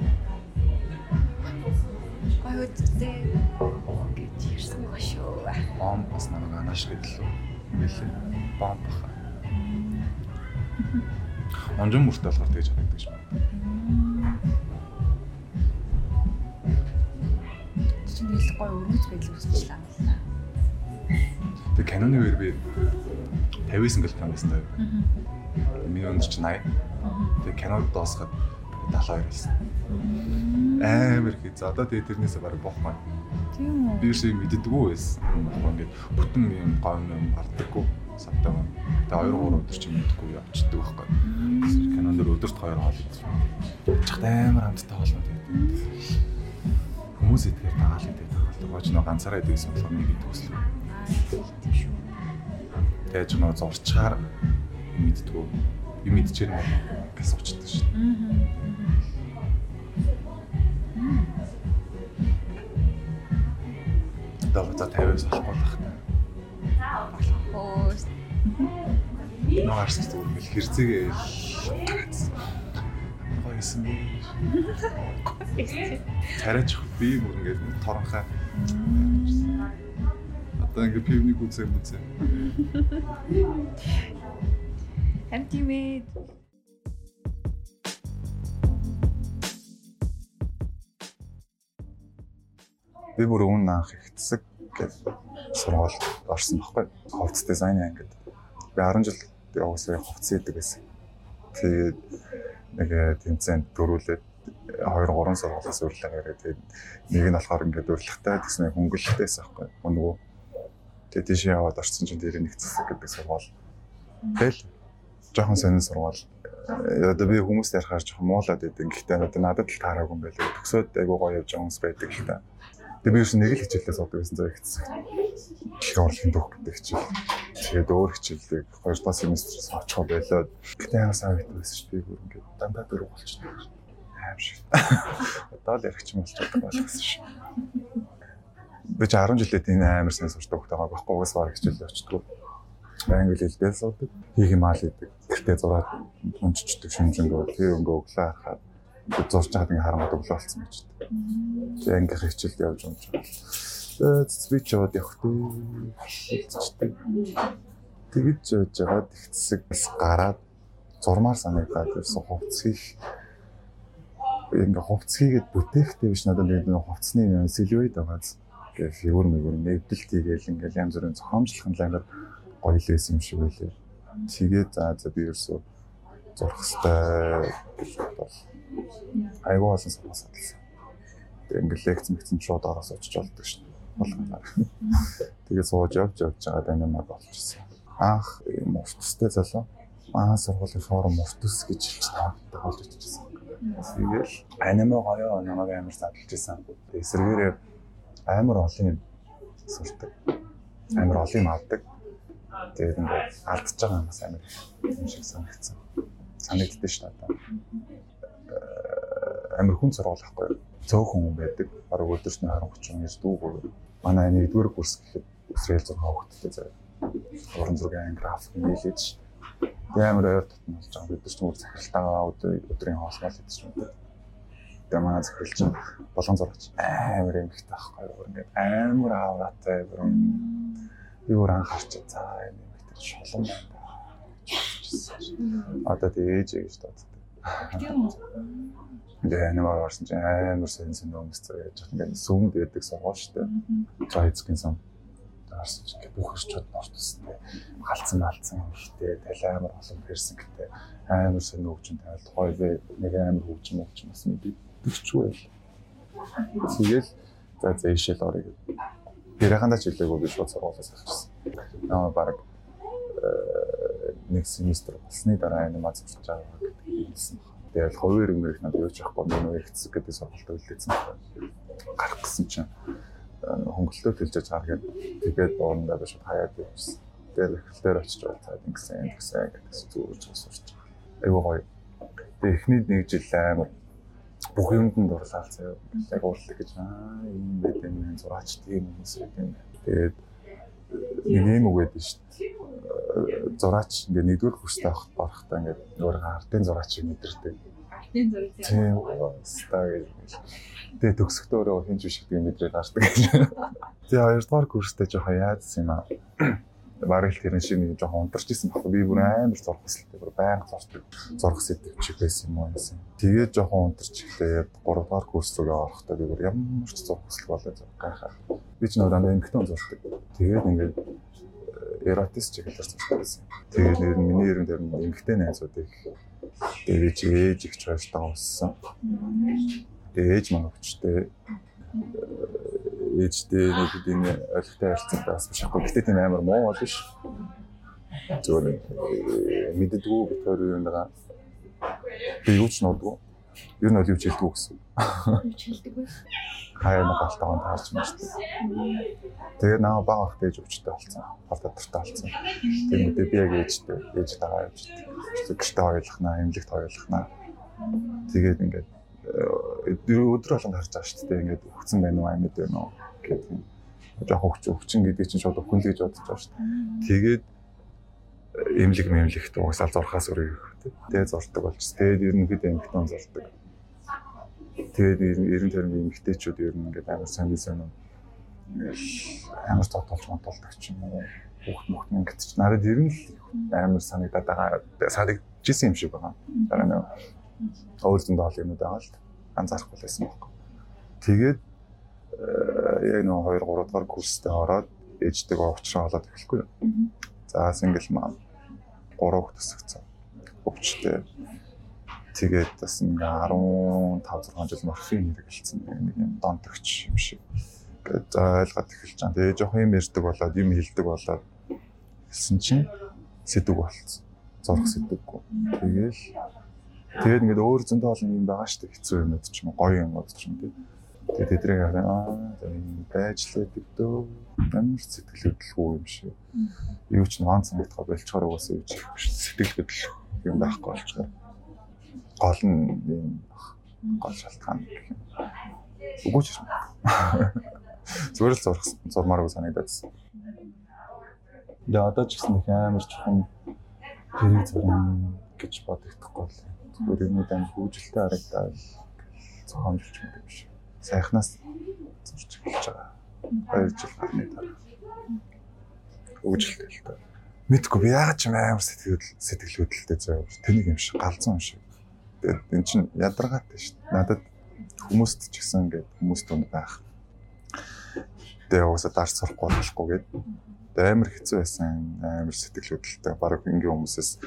Гой үттэй. Гэж ирсэн байгаа шүү. Бом бас намайг анааш гэдлээ. Мэлээ. Бом баха. Онжин мөртөө болохоор тэгж харагддаг шүү. Чинь нэг гой өргөж юм байна. Тэгээ киноны үеэр би 59 гэл таа. Миний өнд чи 80. Тэгээ кинод доосоход 72 байсан. Амар их. За одоо тэгээ тэрнээсээ бараг бохмаа. Тийм үү. Би шиг мэддэггүй байсан. Ингээд бүтэн юм гом юм бардаггүй савтаа. Тэгээ 2 3 өдөр чи мэддэггүй явчихдаг байхгүй. Кинон дээр өдөрт 2 хоол идэж. Чахтай амар амттай хоол мод гэдэг. Хүмүүс идэхээр дагаал идэх тагаал. Гооч нөө ганцаараа идэх болохоор нэг идэх үслээ. Тийм шүү. Тэгээ ч нөө зурчаар мэддэггүй. Би мэдчихээр мод гэж суучдаг шүү. За 50-аас болохгүй байх. Оо. Нөө арс зүгээр мэл хэрцээгээ гоёсэн би. Царайч би бүр ингээд торонхай. Одоо ингээд пивник үзээ мүзээ. Харин тийм ээ. Би бүр өмнө анх ихцэг гэж сургуульд орсон байхгүй. Ховц дизайн ангид. Би 10 жил явуулсан ховц хийдэг байсан. Тэгээд нэг тэмцээнд дөрүүлээд 2 3 сургуулиас урьлаа гараад тэгээд нэг нь болохоор ингээд урьдлагатай гэсэн хөнгөлөлтөөс байхгүй. Нөгөө тэгээд тийш яваад орсон чинь дээр нэг цэсэг гэдэг сургууль. Тэгэл жоохон сонин сургууль. Одоо би хүмүүст ярихаар жоохон муулаад байдаг. Гэхдээ одоо надад л таараагүй юм байлээ. Төгсөөд айгуу гоё явж байгаа хүмүүс байдаг л та. Тэгээ би юусэн нэг л хичээлээ суудаг гэсэн зэрэг хэцүү. дэлхийн урлагийн түүх гэдэг хичээл. Тэгээд өөр хичээлийг 2 дахь семестрээс очихоо болоод гэтээ ямар сайн гэдэг байсан шүү дээ. Ингээд дандаа дөрөв болчихсон. Аим шиг. Одоо л ярих юм болж байгаа болгосон шүү. Би ч 10 жилээд энэ амар сайн сурдаг хөлтэй байгаа байхгүй угаас баг хичээлд очтгоо. Англи хэлдээ суудаг. Хийх юм аа л идэг. Гэтээ зураад унччихдаг шүнжэнгөө тэр өнгө өглөө харахад зурж байгаад ингээ харангууд өглөө болсон гэж. Тэгээ ингээ хичээлд явж юм чинь би ч яваад явах тий. Тэгэж явж цэсэг бас гараад зурмаар санагдаад ирсэн хувцсыг ингээ хувцс хийгээд бүтээхтэй биш надад нэг хувцсны сэлвэд байгааз ингээ фигур мэгүр нэгдэлт хийгээл ингээ янз бүрийн зохиомжлох нь амар гоё лээс юм шиг байлээ. Тэгээд за за би ерөөсөө зурх хэвээр гэж бодвол айгуу олон санаа садлсан. Тэгээ ингээ лекц мэгцэн шууд ороос очиж олдог шин болгоноор. Тэгээ сууж явж явж байгаа данимаа болчихсон. Анх юм устстай залуу маа сургуулийн форум устс гэж хэлж таавтай болж очижсэн. Тэгэл аниме гоё намайг амар задлж исэн. Эсвэргээрээ амар олон юм сурдаг. Амар олон юм авдаг. Тэгээд ингээд алдчихж байгаа юм амар юм шиг санагдсан. Санагддээ шүү дээ. Амар хүн сургууль ахгүй. Цөөхөн хүн байдаг. Бараг өдөрт нь 20 30 гэж дүүгөө манай нэгдүгээр курс гэхэд Израиль зураг хөвгттэй заяа. Уран зургийн график нээлж амар ойр татна болж байгаа. Бид ч мөр захиралтаагаа өдрийн хоосмол хийж байна. Тэгээ манай захирал чинь болгон зурагч амар юм ихтэй байхгүй юу. Ингээд амар аавраатай бүрэн би бүр анхаарч за юм ихтэй шолон байна. Одоо тэгээ ээж гэж боддог. Тэгээ нэг орсон чинь амар сайн хүмүүс заяа яаж ингээд сүмд байдаг сургууль шүү дээ. За эцгийн сан орсон чинь ингээд бүх орчууд орт төстэй. Халцсан малцсан ихтэй талай амар олон персэн гэдэг амар сайн хөгжин тавилт гоё бэ нэг амар хөгжин хөгжин бас мэдээч байл. Тэгэл за ишэл орё гэдэг. Тэрхандаа ч хэлээгүй би шууд сургуулиас авчихсан. Аа баг э, нэг семестр болсны дараа анимац сурч байгаа гэдэг хэлсэн Тэгэл хувийн иргэнэрх надад юу ч явахгүй миний хэрэгцэг гэдэг сонголт үлдээсэн байна. Гарах гэсэн чинь хөнгөлөлтөө төлж яаж гаргаад тэгээд дуурандаа биш хаяад явсан. Тэгээд эхлэлээр очиж байгаа ингэсэн ингэсэн гэсэн зүрж сурч байгаа. Айгуу гоё. Тэгээд эхний нэг жил амар бүх юмд нь дурлал заяа. Яг уурлаг гэж аа юм байт энэ зураач тийм хүмүүс байт юм. Тэгээд нэг юм үг байдаг шүү дээ. Зураач ингээ нэгдүгээр курстай авахд барахтаа ингээ нөгөө артын зураачийг мэдэрдэг. Артын зураг. Тийм гэж. Тэгээ төгсөхдөө өөрөө хинж биш гэдэг мэдрээд гардаг. Тэгээ хоёрдугаар курстэй жоохон яадсан юм аа. Бараг л тэрэн шиг нэг жоохон унтарч исэн баг. Би бүр амар зурх хүсэлтэй бүр байнга зурдаг. Зурх сэтгэв чиг байсан юм уу гэсэн. Тэгээд жоохон унтарч ихлээр 3 дугаар курс рүү орохдоо би бүр ямар ч зурх хүсэл болоод гайхаа. Би ч дандаа эмгтэн зурдаг. Тэгээд ингээд эротис чиглэлээр зурдаг байсан. Тэгээд нэр нь миний дээр нь эмгтэн найзуудыг тэгээд чи ээж их чойртойгоо уссан. Тэгээд ээж маань өвчтэй ээжтэй нэг хэдийн ойлгохтой харилцаатай бас биш аахгүй. Гэтэ тийм амар муу бол биш. Зөвхөн мэддэггүй битэр юу нэг би юу ч нуудгүй. Юу нь юу ч хэлдэггүй гэсэн. Юу ч хэлдэг вэ? Хаяа нэг галтаанд таарч шүү дээ. Тэгээ наа баг ах дээж өвчтэй болсон. Гал дотортой болсон. Тэгээд би яг ээжтэй ээж тагаа явж. Гэртээ хойлохнаа, эмнэлэгт хойлохнаа. Тэгээд ингээд өдөр болгонд харж байгаа шүү дээ. Ингээд өгцөн байна уу, амьд байна уу гэдэг юм. Жохо хөвч өвчин гэдэг чинь шууд өхөн л гэж бодож байгаа шүү дээ. Тэгээд эмнэлэг мэмлэгт угсаал зурхаас өрөөх тий. Тэгээд зурдаг болчихсон. Тэгээд ерөнхийдөө эмгтэн зурдаг. Тэгээд ерөн тэрний эмгтээчүүд ер нь ингээд амар сайн сайн. Амар цогтолж монтолдог ч юм уу. Хүүхд мөхт ингээд ч надад ер нь амар санагдаад байгаа санагдчихсэн юм шиг байгаа. Дараа нь өөрсөнд ол юмуд байгаа л анзаарахгүй байсан байхгүй. Тэгээд яг нэг 2 3 дугаар курстэй ороод ээжтэйгээ уучраа болоод эхлэхгүй. За сингл мам 3 хөх төсөгцөн. Өвчтэй. Тэгээд бас ингээ 15 6 жил морфин хэрэгэлсэн нэг юм донтогч юм шиг. Ингээд ойлгоод эхэлж байгаа. Тэгээ жоох юм ярьдаг болоод юм хэлдэг болоод хэлсэн чинь сэдв болцсон. Зурх сэдвгүй. Тэгээл тэгээд ингээд өөр зөндөө олон юм байгаа шүү дээ. Хэцүү юмуд ч юм гоё юмуд ч юм тий. Тэгээд тэдрийг аа байж л байдаг дөө Амар сэтгэл хөдлөлгүй юм шиг. Юу ч нуан санагдах болчоор угаасаа юу ч сэтгэл хөдлөх юм байхгүй болчоор. Гол нь юм гол шалтгаан гэх юм. Үгүй ч юм. Зүгээр л зурх зурмааргүй санагдаад. Тэгээ одоо ч гэсэн их амар чухам тэрийг зурна гэж бодогдохгүй л. Зүгээр юм дан хөвжөлтэй харагдаад зохиомжлж юм биш. Сайхнаас зурж эхэлж байгаа. 2 жил гарны дараа. Хөвжөлтэй л та. Мэдгүй би яагаад ч амар сэтгэл сэтгэл хөдлөлтэй заяа. Тэнийг юм шиг галзуу юм шиг. Тэгээд эн чинь ядаргаатай шүү дээ. Надад хүмүүст ч гэсэн ингээд хүмүүст үн байх. Тэгээ уусаа дарж сурахгүй болохгүй гэдэг амар хэцүү байсан амар сэтгэл хөдлөлтэй баг ингийн хүмүүсээс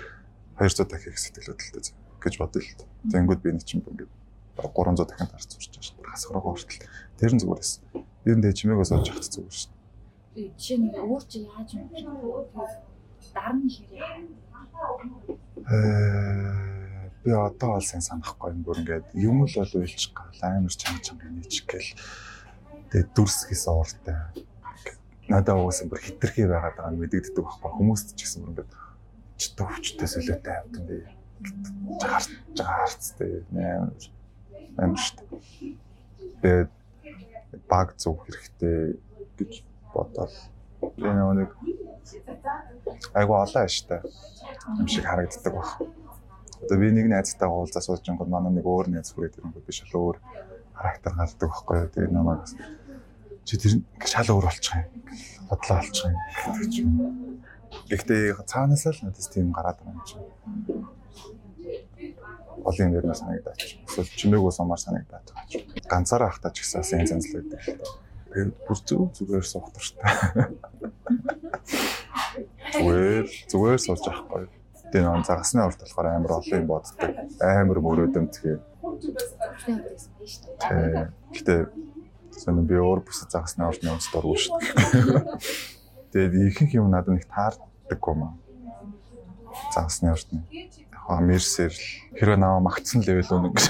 200 дахин их сэтгэл хөдлөлтэй гэж бодъё л та. Тэнгүүд би нэг чинь ингээд 300 дахин дарц сурч байгаа дээ. Хасгараа хүртэл. Тэр нь зүгээр байсан. Ер нь чимээгөө сууж явах зүгээр шүү дээ. Жишээ нь өөр чи яаж юм бэ? Дарны хэрэг. Э би одоо бол сайн санахгүй юм бүр ингээд юм л бол уйлчих гал амар чанга чанга нийчих гээл тэгээ дүрсгээс ууртай надад угаасаа бүр хитрхи байгаад байгаа нь мэдэгддэг байхгүй хүмүүст ч гэсэн бүр ингээд чөтө хүчтэй солиотой авдаг би гарч байгаа харцтай нээр амар шүү дээ тэгээд баг зүг хэрэгтэй гэж бодоод энэ нэг айгу олон аштай юм шиг харагддаг баг. Одоо би нэг найзтайгаа уулзаа сууж байгаа манай нэг өөр найз хүрээд ирэнгүүт би шал өөр характер гардаг байхгүй. Тэгээд намайг чи тэр шал өөр болчих юм. Бодлоо олчих юм. Гэхдээ цаанаасаа л надад тийм гараад байгаа юм чинь. Олон юм ярина санагдаач. Эсвэл чимээгөө сумаар санагдаад байгаа ч. Ганцаараа ахтаа ч гэсэн сайн занзлаад байдаг л та. Тэгээд бүр зүг зүгээр суух туртай. Зүгээр зүгээр сууж авахгүй. Тэгээ нэг загасны урд болохоор амар олон юм боддог. Амар мөрөөдөмтгий. Гэтэ Сонин би өөр бүсэд загасны орны онц дургүй шүү дээ. Тэгээд ихэнх юм надад нэг таардаг юм аа. Загасны орны. Аа мерсэр л хэрэг наваа магтсан левел үнэ гэж.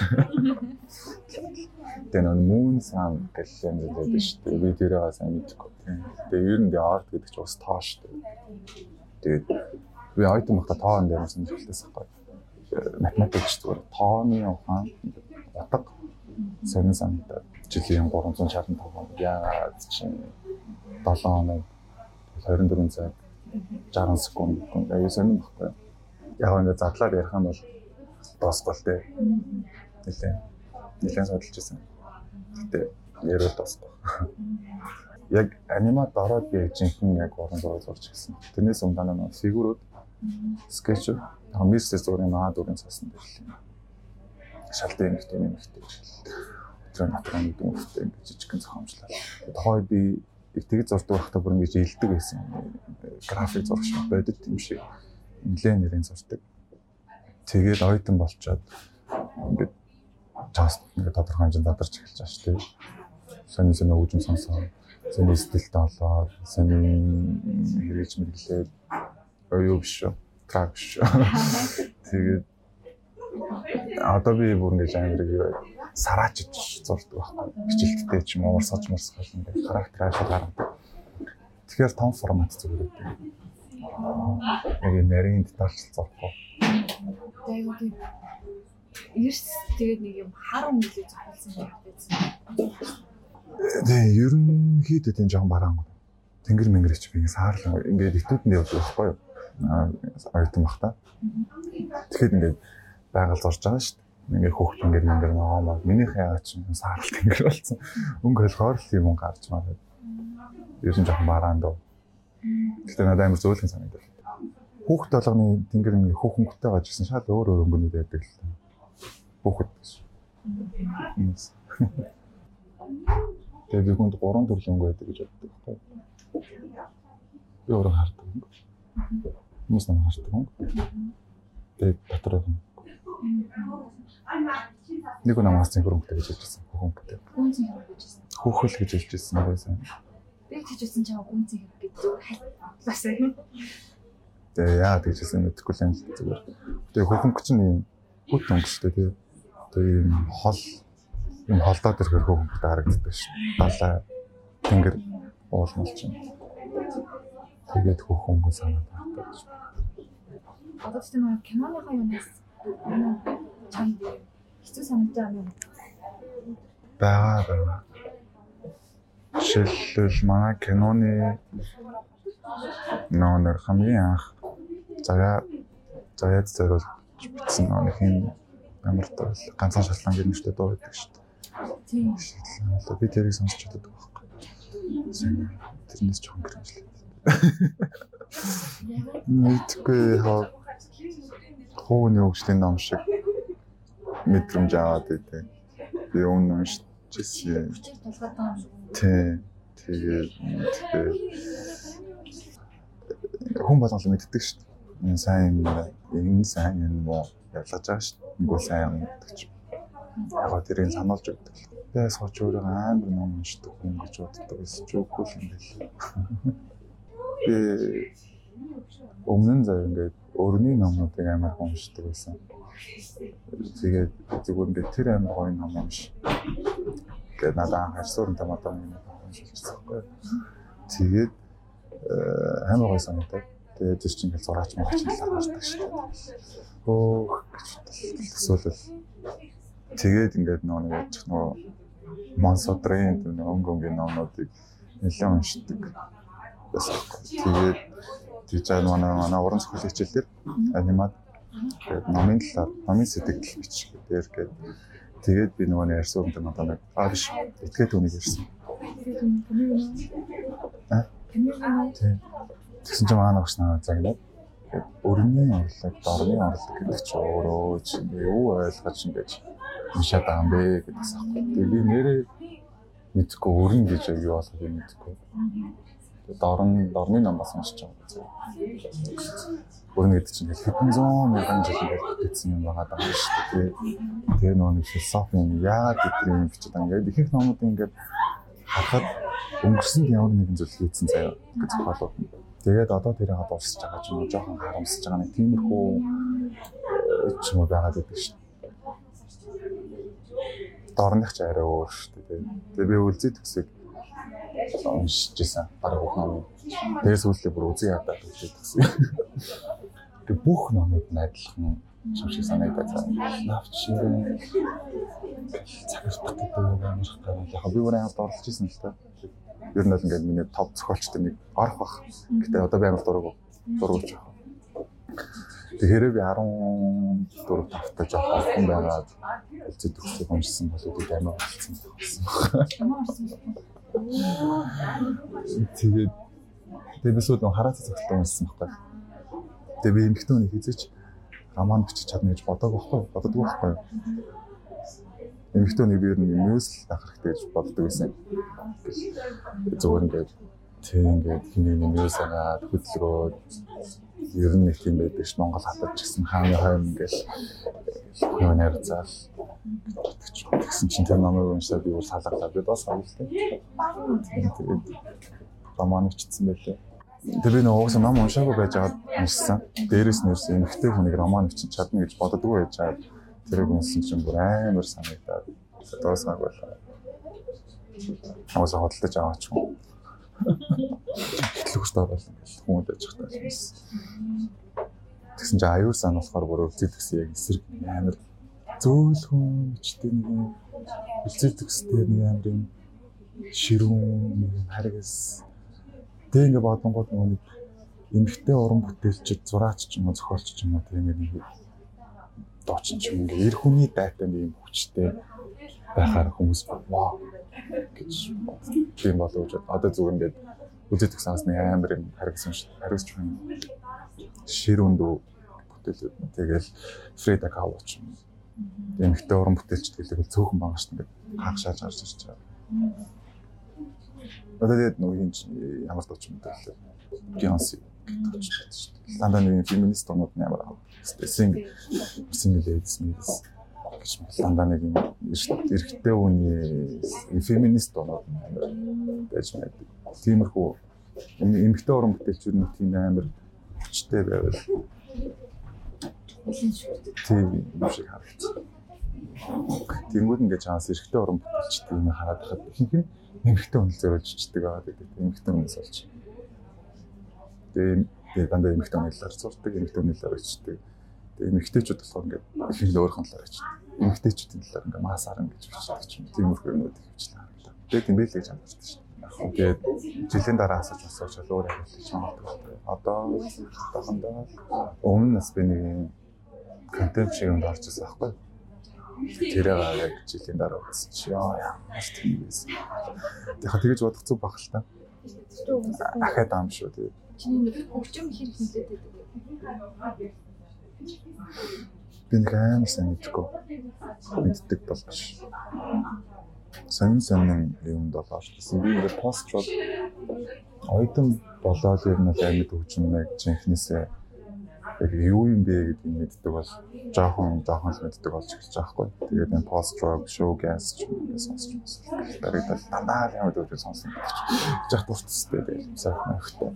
Тэгээд нөө мөн сан гэлэн зүйлээд шүү дээ. Би тэрээ сайн мэдэхгүй. Тэгээд ер нь арт гэдэг чинь бас тоо шүү дээ. Тэгээд би айтем багта тоон дээр юмсан хэлээс ахгүй. Математикч зүгээр тооны ухаан утга сонин санагдаад жилийн 365 хоног яагаад чинь 7 хоног 24 цаг 60 секунд аюу сонирн баггүй. Яг ингээд задлаад ярих юм бол дуусгүй л дээ. Нилээ. Нилээ судалж ирсэн. Гэтэ ярил дуусгүй. Яг анимат ороод би жинхэнэ яг уран зураг зурж гисэн. Тэрнээс өмнө нь фигурууд скетч мисс зургийн наа дүрийн цасан дээр л. Шалтын нөхтэй нөхтэй өдрөө натраа нэг хүмүүстэй ингэж жижигхэн зохиомжлоо. Тухайд би тэгж зурдаг байхдаа бүр ингэж илдэг байсан. График зурагч бодит юм шиг нэлээд нэрийн зурдаг. Тэгээд ойтон болчоод ингээд част нэг тодорхой хэмжээнд задарч эхэлж байгаа шүү дээ. Сони сони өгжин сонсоо. Сони стилтэй болоод сони хэрэгж мэдлээд оюу биш шүү. Трак шүү. Тэгээд одоо би бүр ингэж амар юу сараачж зурдаг байхгүй. Хичээлттэй ч юм уу урсгаж мурсгаж ингээд характер ашиг гаргадаг. Тэгэхээр том формат зүгээр үү. Яг нарийн детальчл зурхгүй. Тэгээд ерс тэгээд нэг юм хар өнгөлөө зохиолсон байсан. Тэгээ ерөнхийдөө тийм жоохон бараан. Тэнгэр мэнгэрч би саарлаа ингээд итүүдэнд явдаг байхгүй юу? Аа ойтон бах та. Тэгэхэд ингээд байгаль зурж байгаа шүү дээ ингээ хөөхт ингээ ингээ ногоо маа минийх яагаад ч юм сааралт ингээ болсон. Өнгө болохоор л юм гарч маа. Ер нь жоохон бараан дөө. Гэтэ надад амар зөөлхөн санагдав. Хүүхд толгоны тэнгэр ингээ хөөхөнгөтэй гаж гисэн шал өөр өөр өнгөнүүд байдаг л. Хүүхд гэж. Тэгээ би хүнд гурван төрлийн өнгө байдаг гэж боддог байхгүй. Би өөрөө хардаг. Хүмүүс намайг хардаг. Тэгээ доторх нь Нэг намаас зин хөрөнгөтэй гэж хэлжсэн. Хөрөнгөтэй. Гүнзгий хэрэг гэж хэлсэн. Хөөхөл гэж хэлжсэн байсан. Би хэлжсэн чам гүнзгий хэрэг гэж зөв хайлтаасаа юм. Тэгээ яа гэж хэлсэн мэдэхгүй л юм зүгээр. Тэгээ хөрөнгө чинь юм хөт өнгөстэй тий. Тэгээ юм хол юм холдоод ирэхээр хөрөнгөтэй харагддаг шүү. Далаа тэнгэр уулмал чинь. Тэгээд хөх хөнгөн санаад байна. Одоо ч нэг киноныхаа юунаас чанд хэцүү санагдаж байна. Бага бага. Жишээлбэл манай киноны нөө хамгийн анх заяа заяад зориулж бичсэн юм ямар тоо ганцхан шатлан гэдэг нэртэй дуу байдаг шүү дээ. Тийм. Би тэрийг сонсч чаддаг байхгүй. Тэрнээс жоохон гэрэмжлээ. Мэдгүй хаа хууны хөгжлийн ном шиг мэдрэмж аваад идэв. Би өмнө уншижсэн. Тий. Тэгээд хүн болгоо мэддэг шүү дээ. Энэ сайн юм байна. Энэ сайн юм уу? Ялгаж байгаа шүү дээ. Үгүй сайн юм гэдэг чинь. Яг тэрийг сануулж өгдөг. Би сууч өөрөө амар ном уншдаг хүн гэж боддог ч үгүй юм байл. Би өмнө нь зав ингээд өрний номнуудыг амар уншдаг байсан. Тэгээд зүгээр ингээд тэр амар гоё ном унш. Ингээд надад харьцуулан тамаатай юм уншчихсан. Тэгээд э, амар гоё санагдав. Тэгээд тэр чинь ингээд зураач маач хардаг шүү дээ. Хөөх гэж төсөөлөл. Тэгээд ингээд нөө нэг яачих нөө Монсодрын өнгөнгийн номнуудыг нэлээд уншдаг. Тэгээд байгаа манай манай уран зохиолын хичээл дээр анимат тэгээд номын талаар номын сэтгэл бичих дээр гээд тэгээд би нөгөө нэг ярьсан юм надад нэг аа биш этгээд үнийг ярьсан. Тэгсэн чинь манай надад загнаад өрний орлог, дорны орлог гэдэг чи өөрөө чинь юу ойлгож ингэж уншаад байгаа юм бэ гэдэгс аахгүй. Тэгээ би нэрээ мэдхгүй өрн гэж юу болохыг мэдхгүй дорн дорны ном бас уншиж байгаа. Бүрэн гэдэг чинь хэдэн зуун мянган жил бүтээсэн юм байгаа даа шүү дээ. Тэгээ нөгөө нэг философийн яагаад гэдэг юм бичиж байгаа. Ингээд ихэнх номууд ингээд харахад өнгөрсөнд ямар нэгэн зүйл хийсэн заяа гэж зохиолууд. Тэгээд одоо тэрийг дуусч байгаа ч юм уу жоохон харамсаж байгаа нэг тиймэрхүү э, ч юм уу байгаад байдаг шүү дээ. Дорных ч арай өөр шүү дээ. Тэгээ би үлзий төгсөг уншиж исэн. Бараг бүх ном. Дээрс үлдээ бүр үзий ядаад үзээд гэсэн. Тэг бүх номууд нь адилхан юм шиг санагдаад байна. Навч шингэн цагтдаг гэдэг амарх гэх яг би өөрөө хамт оролцож исэн л та. Ер нь бол ингээд миний топ зохиолчтой нэг орох бах. Гэтэ одоо би амар дургу дургуулж байгаа. Тэгэхээр би 14 тавтай жоох охин байгаад үлцэд төгсөж уншсан бол үүд амар болсон байсан. Тэгээд тэгээд би сууд хараа цэцэгтэй унссан байхгүй. Тэгээд би эмхтэн үнийг хийзэж роман бичиж чадна гэж бодоагүй байхгүй боддоггүй байхгүй. Эмхтэн үнийг би ер нь мюзл авах хэрэгтэй гэж боддог байсан. Зүгээр ингээд тийм ингээд хинээ мюзл аваад хөдөлгөөд ер нь нэг тийм байдаг ш Монгол хатад ч гэсэн хааны хойм ингээл нөө найрцаал Тэгсэн чинь тэр намайг уншаад би бол салгалаа. Би бас авалтай. Тэгээд роман бичсэн байлээ. Тэр би нөгөө уусаа ном уншаагүй байж байгаад уншсан. Дээрээс нэрс эмхтэй хүнийг роман бичих чадна гэж боддоггүй байж байгаа. Тэрийг уншсан чинь бүр амар санагдаад дуусгааг байлаа. Уусаа хөдөлж аваач Хөтлөхтэй болно гэж хүмүүд ажих таа юм. Тэгсэн чинь аюул сан болохоор бүр өвдөд гэсэн яг эсрэг амар зөөлхөн ичтэй нэг төгстэй нэг амар юм ширүүн харгас тэг ингээ бодонгууд нөгөө нэг эмхтэй уран бүтээлчд зураач ч юм уу зохиолч ч юм уу ингээ нэг доочин ч юм ингээ эр хүний дайтай нэг юм хүчтэй байхаар хүмүүс вау гэж тийм болов гэж. Одоо зүгээр ингээд үзэж нэг амар юм харгасан шүү хариуцч юм ширүүндүү бүтээлүүд тэгэл Фреда Кало ч юм эмэгтэй уран бүтээлч хэлээл цөөхөн байгаа шүү дээ. Хагшааж гарч ирж байгаа. Тэгээд нөгөө юм ямар ч очсон мэт л Бейонсе гэдэг очсон шүү нэг феминист тонууд ямар аа. Синг сингл эйдс мэдээс дандаа нэг юм эрэгтэй хүний феминист амар байж байдаг. Тиймэрхүү эмэгтэй уран бүтээлчүүд нь тийм амар хүчтэй байвал тийм юм шиг харагдсан. Тэнгүүд ингээд чаас эрэгтэй уран бүтээлчтэй юм хараад хахад ихэнх нь эмэгтэй хүн зориулж чичдэг байгаа гэдэг. Эмэгтэй хүнээс олж. Тэгээ дандаа эмэгтэй хүнэлээр зурдаг, эмэгтэй хүнэлээр очдөг. Тэгээ эмэгтэйчүүд болохоор ингээд ихэнх өөрхөн талаар очдөг. Эмэгтэйчүүдийн талаар ингээд масаар ингэж бичдэг ч юм. Тиймэрхүү юмнууд хөвчлээ харагдаа. Тэгээд тийм байлээ гэж ханддаг шүү дээ. Тэгээд жилийн дараа асууж асууж өөр хийж магадгүй. Одоо тохондоо өмнө нас би нэг контент шиг юмд орж ирсэн байхгүй. Тэрээ яг жилийн дараа бас чи яа ямар тийм байсан. Тэгэхээр тэгэж бодох зүг баг л та. Ахаад аам шүү тэгээд чиний нэг хөгжим хэр их нөлөөтэй байдаг. Би нэг амар сайн мэдгүй. Мэддэг болгош. Сонин сонин юмд бол орчихсон. Би ингээд пост руу оюутан болоод ер нь амьд хөгжмийг жинхнээсээ яг юу юм бэ гэдгийг мэддэг бол жоохон жоохон л мэддэг болж эхэлж байгаа хгүй. Тэгээд энэ пост rock show gas ч юм сонсч байна. Дарагдал дандаа л ямар дөрөв сонсон. Жах дуртастай байл. Сайхан ихтэй.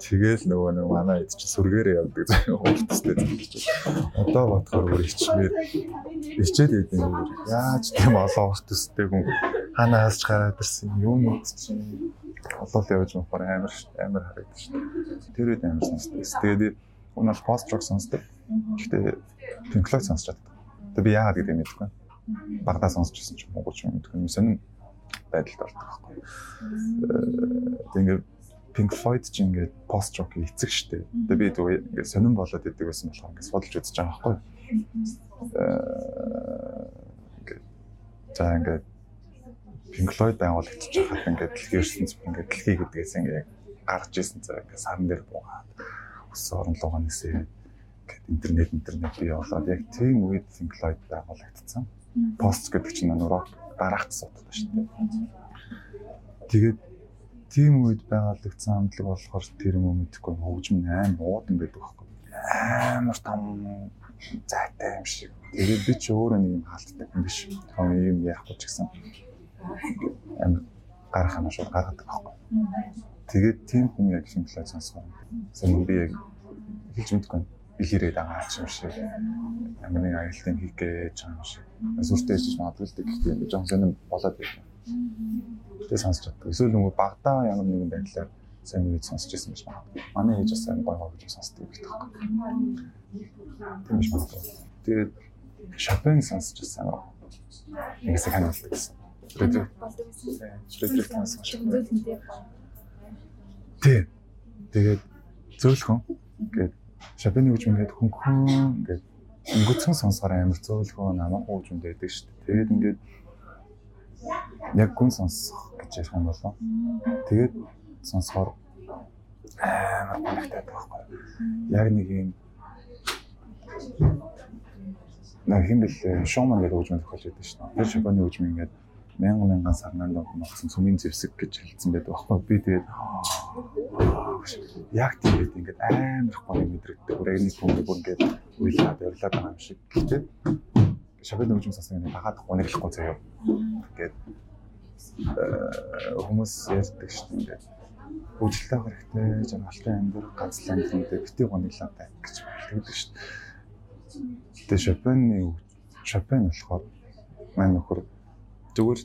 Тэгэл нөгөө нэг манай эд чи сүргээрээ явдаг заяа хууртастай гэж. Одоо бодохоор өөр ичмээр ичээд идэв юм. Яаж тийм олон урт төстэй хүн ханаас ч гараад ирсэн юм уу чинь олол явж мөхөр амар амар харагдаж шүү. Тэр үед амар сонсдог. Тэгээд Унаал пост рок сонсдог. Гэхдээ Floyd сонсч чаддаг. Тэгээ би яагаад гэдэг мэдэхгүй. Багадаа сонсчихсон ч юм уу ч юм мэдгүй. Сонин байдалд ордог байхгүй. Тэгээ ингээд Pink Floyd ч ингээд пост рок эцэг штэ. Тэгээ би тэгээ ингээд сонин болоод идэг байсан болохоор ингээд судалж үзэж байгаа байхгүй. Ингээд за ингээд Pink Floyd байгуулагдчих хахад ингээд дэлхийн ертөнц ингээд дэлхий гэдгээс ингээд гарч ирсэн цаа ингээд сарн дээр буугаад өссөн орон руугаа нисээ гэд интернет интернет бий болоод яг тийм үед Pink Floyd байгуулагдсан. Post гэдэг чинь нуруу дараахт судалдаг дээ. Тэгээд тийм үед байгуулагдсан амтлаг болохоор тэр юм мэдэхгүй хөгжим аим уудан байдаг байхгүй. Амар том зайтай юм шиг. Тэгээд би ч өөрөө нэг юм хаалттай юм биш. том юм яахгүй ч гэсэн амар гарах юм шиг гаргадаг байхгүй. Тэгээд тийм хүн яг симплай сонсгоо. Сайн би яг хэлж мэдгүй бэлэрээ дагаа юм шиг. Ямар нэг аялалтын хийх гэж юм шиг. Сүртэй хийж магадгүй л гэхдээ би жоон сонирн болоод байна. Тэгээд сонсч чаддаг. Эсвэл нөгөө багтаа ямар нэгэн байдлаар сайн үед сонсч ирсэн биш магадгүй. Манай ээж бас сайн гоё гэж сонсдог гэх тоххой. Тийм биш магадгүй. Тэгээд Шопен сонсч ирсэн. Ингэсэг ханилдаг гэсэн. Фредерик. Фредерик сонсч ирсэн. Тий. Тэгээд зөөлхөн ингээд Шопены хөгжим ингээд хөнгөн ингээд өнгөцгөн сонсохоор амар зөөлхөн намайг байдаг шүү дээ. Тэгээд ингээд яг гүн сонсох гэж ярих юм болоо. Тэгээд сонсохоор амар гонхтой байхгүй. Яг нэг юм нэг хин бэл шоуман гэдэг хөгжмөд тохиолж байдаг шүү дээ. Тэр Шопены хөгжим ингээд мянган мянган сарнанд ногсон цөмийн зэвсэг гэж хэлсэн байдаг байхгүй би тэгээд яг тэгээд ингээд амар их гоё мэдрэгддэг үрэг нэг хүн бүр ингээд уйлаад явлаад байгаа юм шиг гэхдээ шабын хөгжим сасан нэг багаад унаглахгүй заяа ингээд хүмүүс ярьдаг шүү дээ хөгжөлтэй хэрэгтэй жаргалтай амьдар ганцлан амьдтай бити гониглаа таа гэж хэлдэг шүү дээ тэгээ шопены шопен болохоор маань нөхөр зүгээр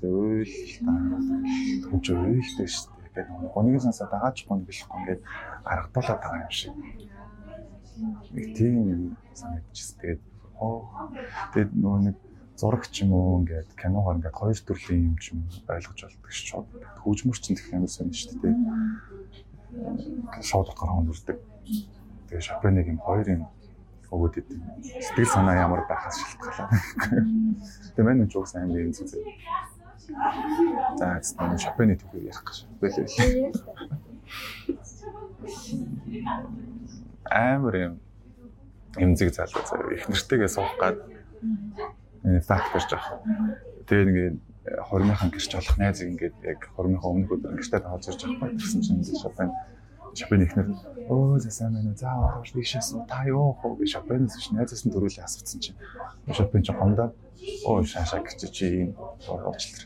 дээ уйл хэмж уйлтэй шүү дээ. Тэгээд гоныг сонсоод дагааж гоныг болохгүй ингээд гаргадуулаад байгаа юм шиг. Нэг тийм юм санагдчихс. Тэгээд оо тэгээд нөгөө нэг зураг ч юм уу ингээд киногоор ингээд хоёр төрлийн юм ч юм ойлгож болдог ш чод. Хөгжмөр чинь гэх юм сонь шүү дээ. Шууд утгаар хондурдаг. Тэгээд Шопеныг юм хоёр юм өгөөд идэв. Сэтгэл санаа ямар байхаас шалтгаалаад. Тэгээ мань нь ч угсаа амар юм зүг. За зөвхөн Шопены төвийг ярих гэж байлээ. Амар юм эмзэг залуу заяа. Их нэртэйгээ суух гад факт гэж аах. Тэгээ ингээд хормынхан гэрч болох найзыг ингээд яг хормынхан өмнөх өдөр гэрчтэй тааж ирж байгаа. Тэгсэн чинь Шопен Шопен ихнэр өө сайн байна уу? За ороош тийшээс та юу хөө гэж Шопенээс биш найзаас нь төрүүлээ асуусан чинь Шопен ч гомдоод өө шаашаа гэж чи ийм уучлаар.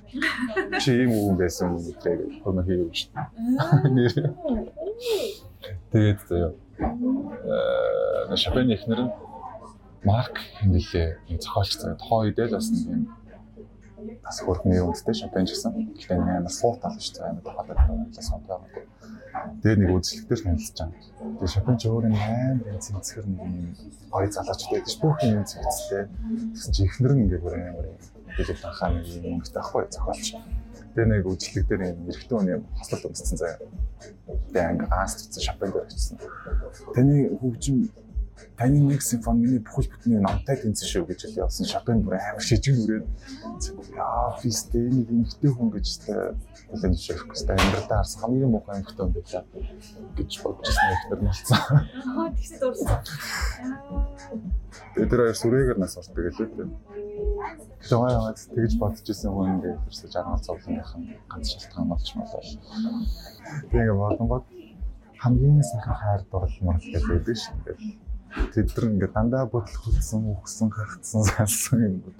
Чи ийм үг байсан юм гэдэг хөрмө хийв гэж. Тэгээд заяа. Э Шопен ихнэр нь Марк хэмнэлээ нэг зохиолч заяа тохоо идэл бас нэг юм бас хөрхний үндтэй ч гэсэн. Гэхдээ амар суутал шүү дээ. Амар байгаа сууд байгаа. Тэгээ нэг үзлэгтэр танилцж байгаа. Тэгээ шампань ч өөр амар энэ цэнцгэр нэг юм гоё залууч байдаг ш. Бүх юм цэнцтэй. Тэгсэн чи ихнэр нь ингээ бүр амар билэг танхаа нэг юм таахгүй зохиолч. Тэгээ нэг үзлэг дээр юм эрэгтэй хүний хослол өмссөн заяа. Тэгээ анги ааст цэцэн шампань дээр очсон. Таны хөгжим таны нэг симфони миний бүхэл бүтний номтой тэнцэн шүү гэж хэлээ явсан шопен бүр амар шижиг нүрээд яа фистэ нэг эмхтэй хүн гэж хэлэн жишээхгүй сте амьдралдаа харсан хамгийн муухай эмхтэй хүн байлаа гэж бодож ирсэн ихтер болсон. Аа тэгсээ. Тэгээд тэр хоёр сүрээгээр нас ордог гэлээ Тэгвэл яагаад тэгж бодож ирсэн хүн ингээд тэрсээ жаргал зовлонгийнхан ганц шалтгаан болж молоо. Тэгээ бодонгод хамгийн сайхан хайр дурлал мөрөл гэдэг байдаг шүү дээ тэд нар ингээд дандаа бодол хөдсөн, үхсэн, хагцсан, салсан юм бол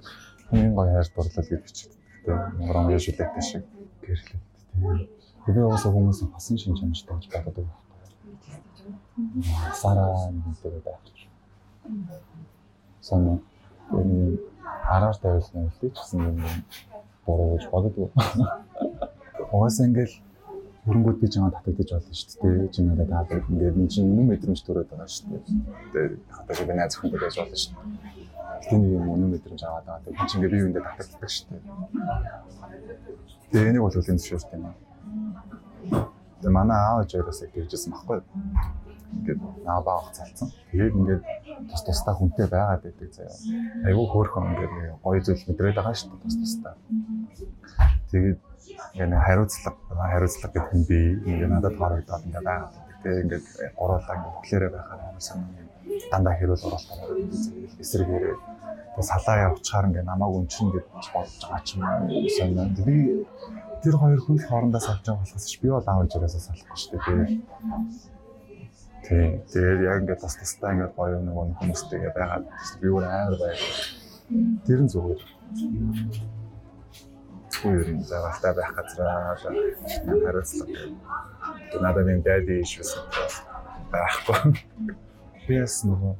хамгийн гоё хайр дурлал гэж бичдэг. Нурам яш үлээтэй шиг гэрлээ. Тэгээ уусаа хүмүүс басан шинж чанартай гэж боддог байхгүй. Сараа нэгтэй байх. Соно энэ хараар тавилсан л ч гэсэн юм буруу гэж боддог. Угаасаа ингээл хөрөнгөд би чамаа татагдаж болно шүү дээ. Чи надад таадаг ингээд энэ чинь үнэн мэдрэмж төрөөд байгаа шүү дээ. Тэгээд хатаа би найз өхөндөө байж болно шүү дээ. Гэтэ нэг юм үнэн мэдрэмж аваад байгаа. Тэгээд чи ингээд би юундээ татагддаг шүү дээ. Тэгээд энийг бол үлийн зөвшөөрт юм аа. Тэгээд манай аав ээжээс тэгжсэн баггүй. Ингээд наа баах цалцсан. Тэгээд ингээд тус тустай хүнтэй байгаад байдаг заяа. Айгүй хөөрхөн ингээд гоё зүйл мэдрээд байгаа шүү дээ тус тустай. Тэгээд ингээ хариуцлага хариуцлага гэдэг нь би ингээ надад харагдаад ингээ байгаа. Тэгээ ингээд гуруулаа ингээ бүхлээрээ байхаар амар сайн юм дандаа хэрүүл оролтоо эсрэгээрээ тэгээ салаа явчихаар ингээ намайг өнчин гэж бодож байгаа ч юм сонь. Би тэр хоёр хүн хоорондоо салж байгаа болохоос би бол аав ээжээс салахгүй шүү дээ. Тий. Тэгээд яг ингээд тас тастаа ингээд гоё нэг хүмүүстэйгээ байгаад би өөр амар байгаад тэр нь зүгээр хүн ер нь заваатай байх газраа хариуцлага. Тэгээ надад энэ daddy issues байхгүй. Бис нөгөө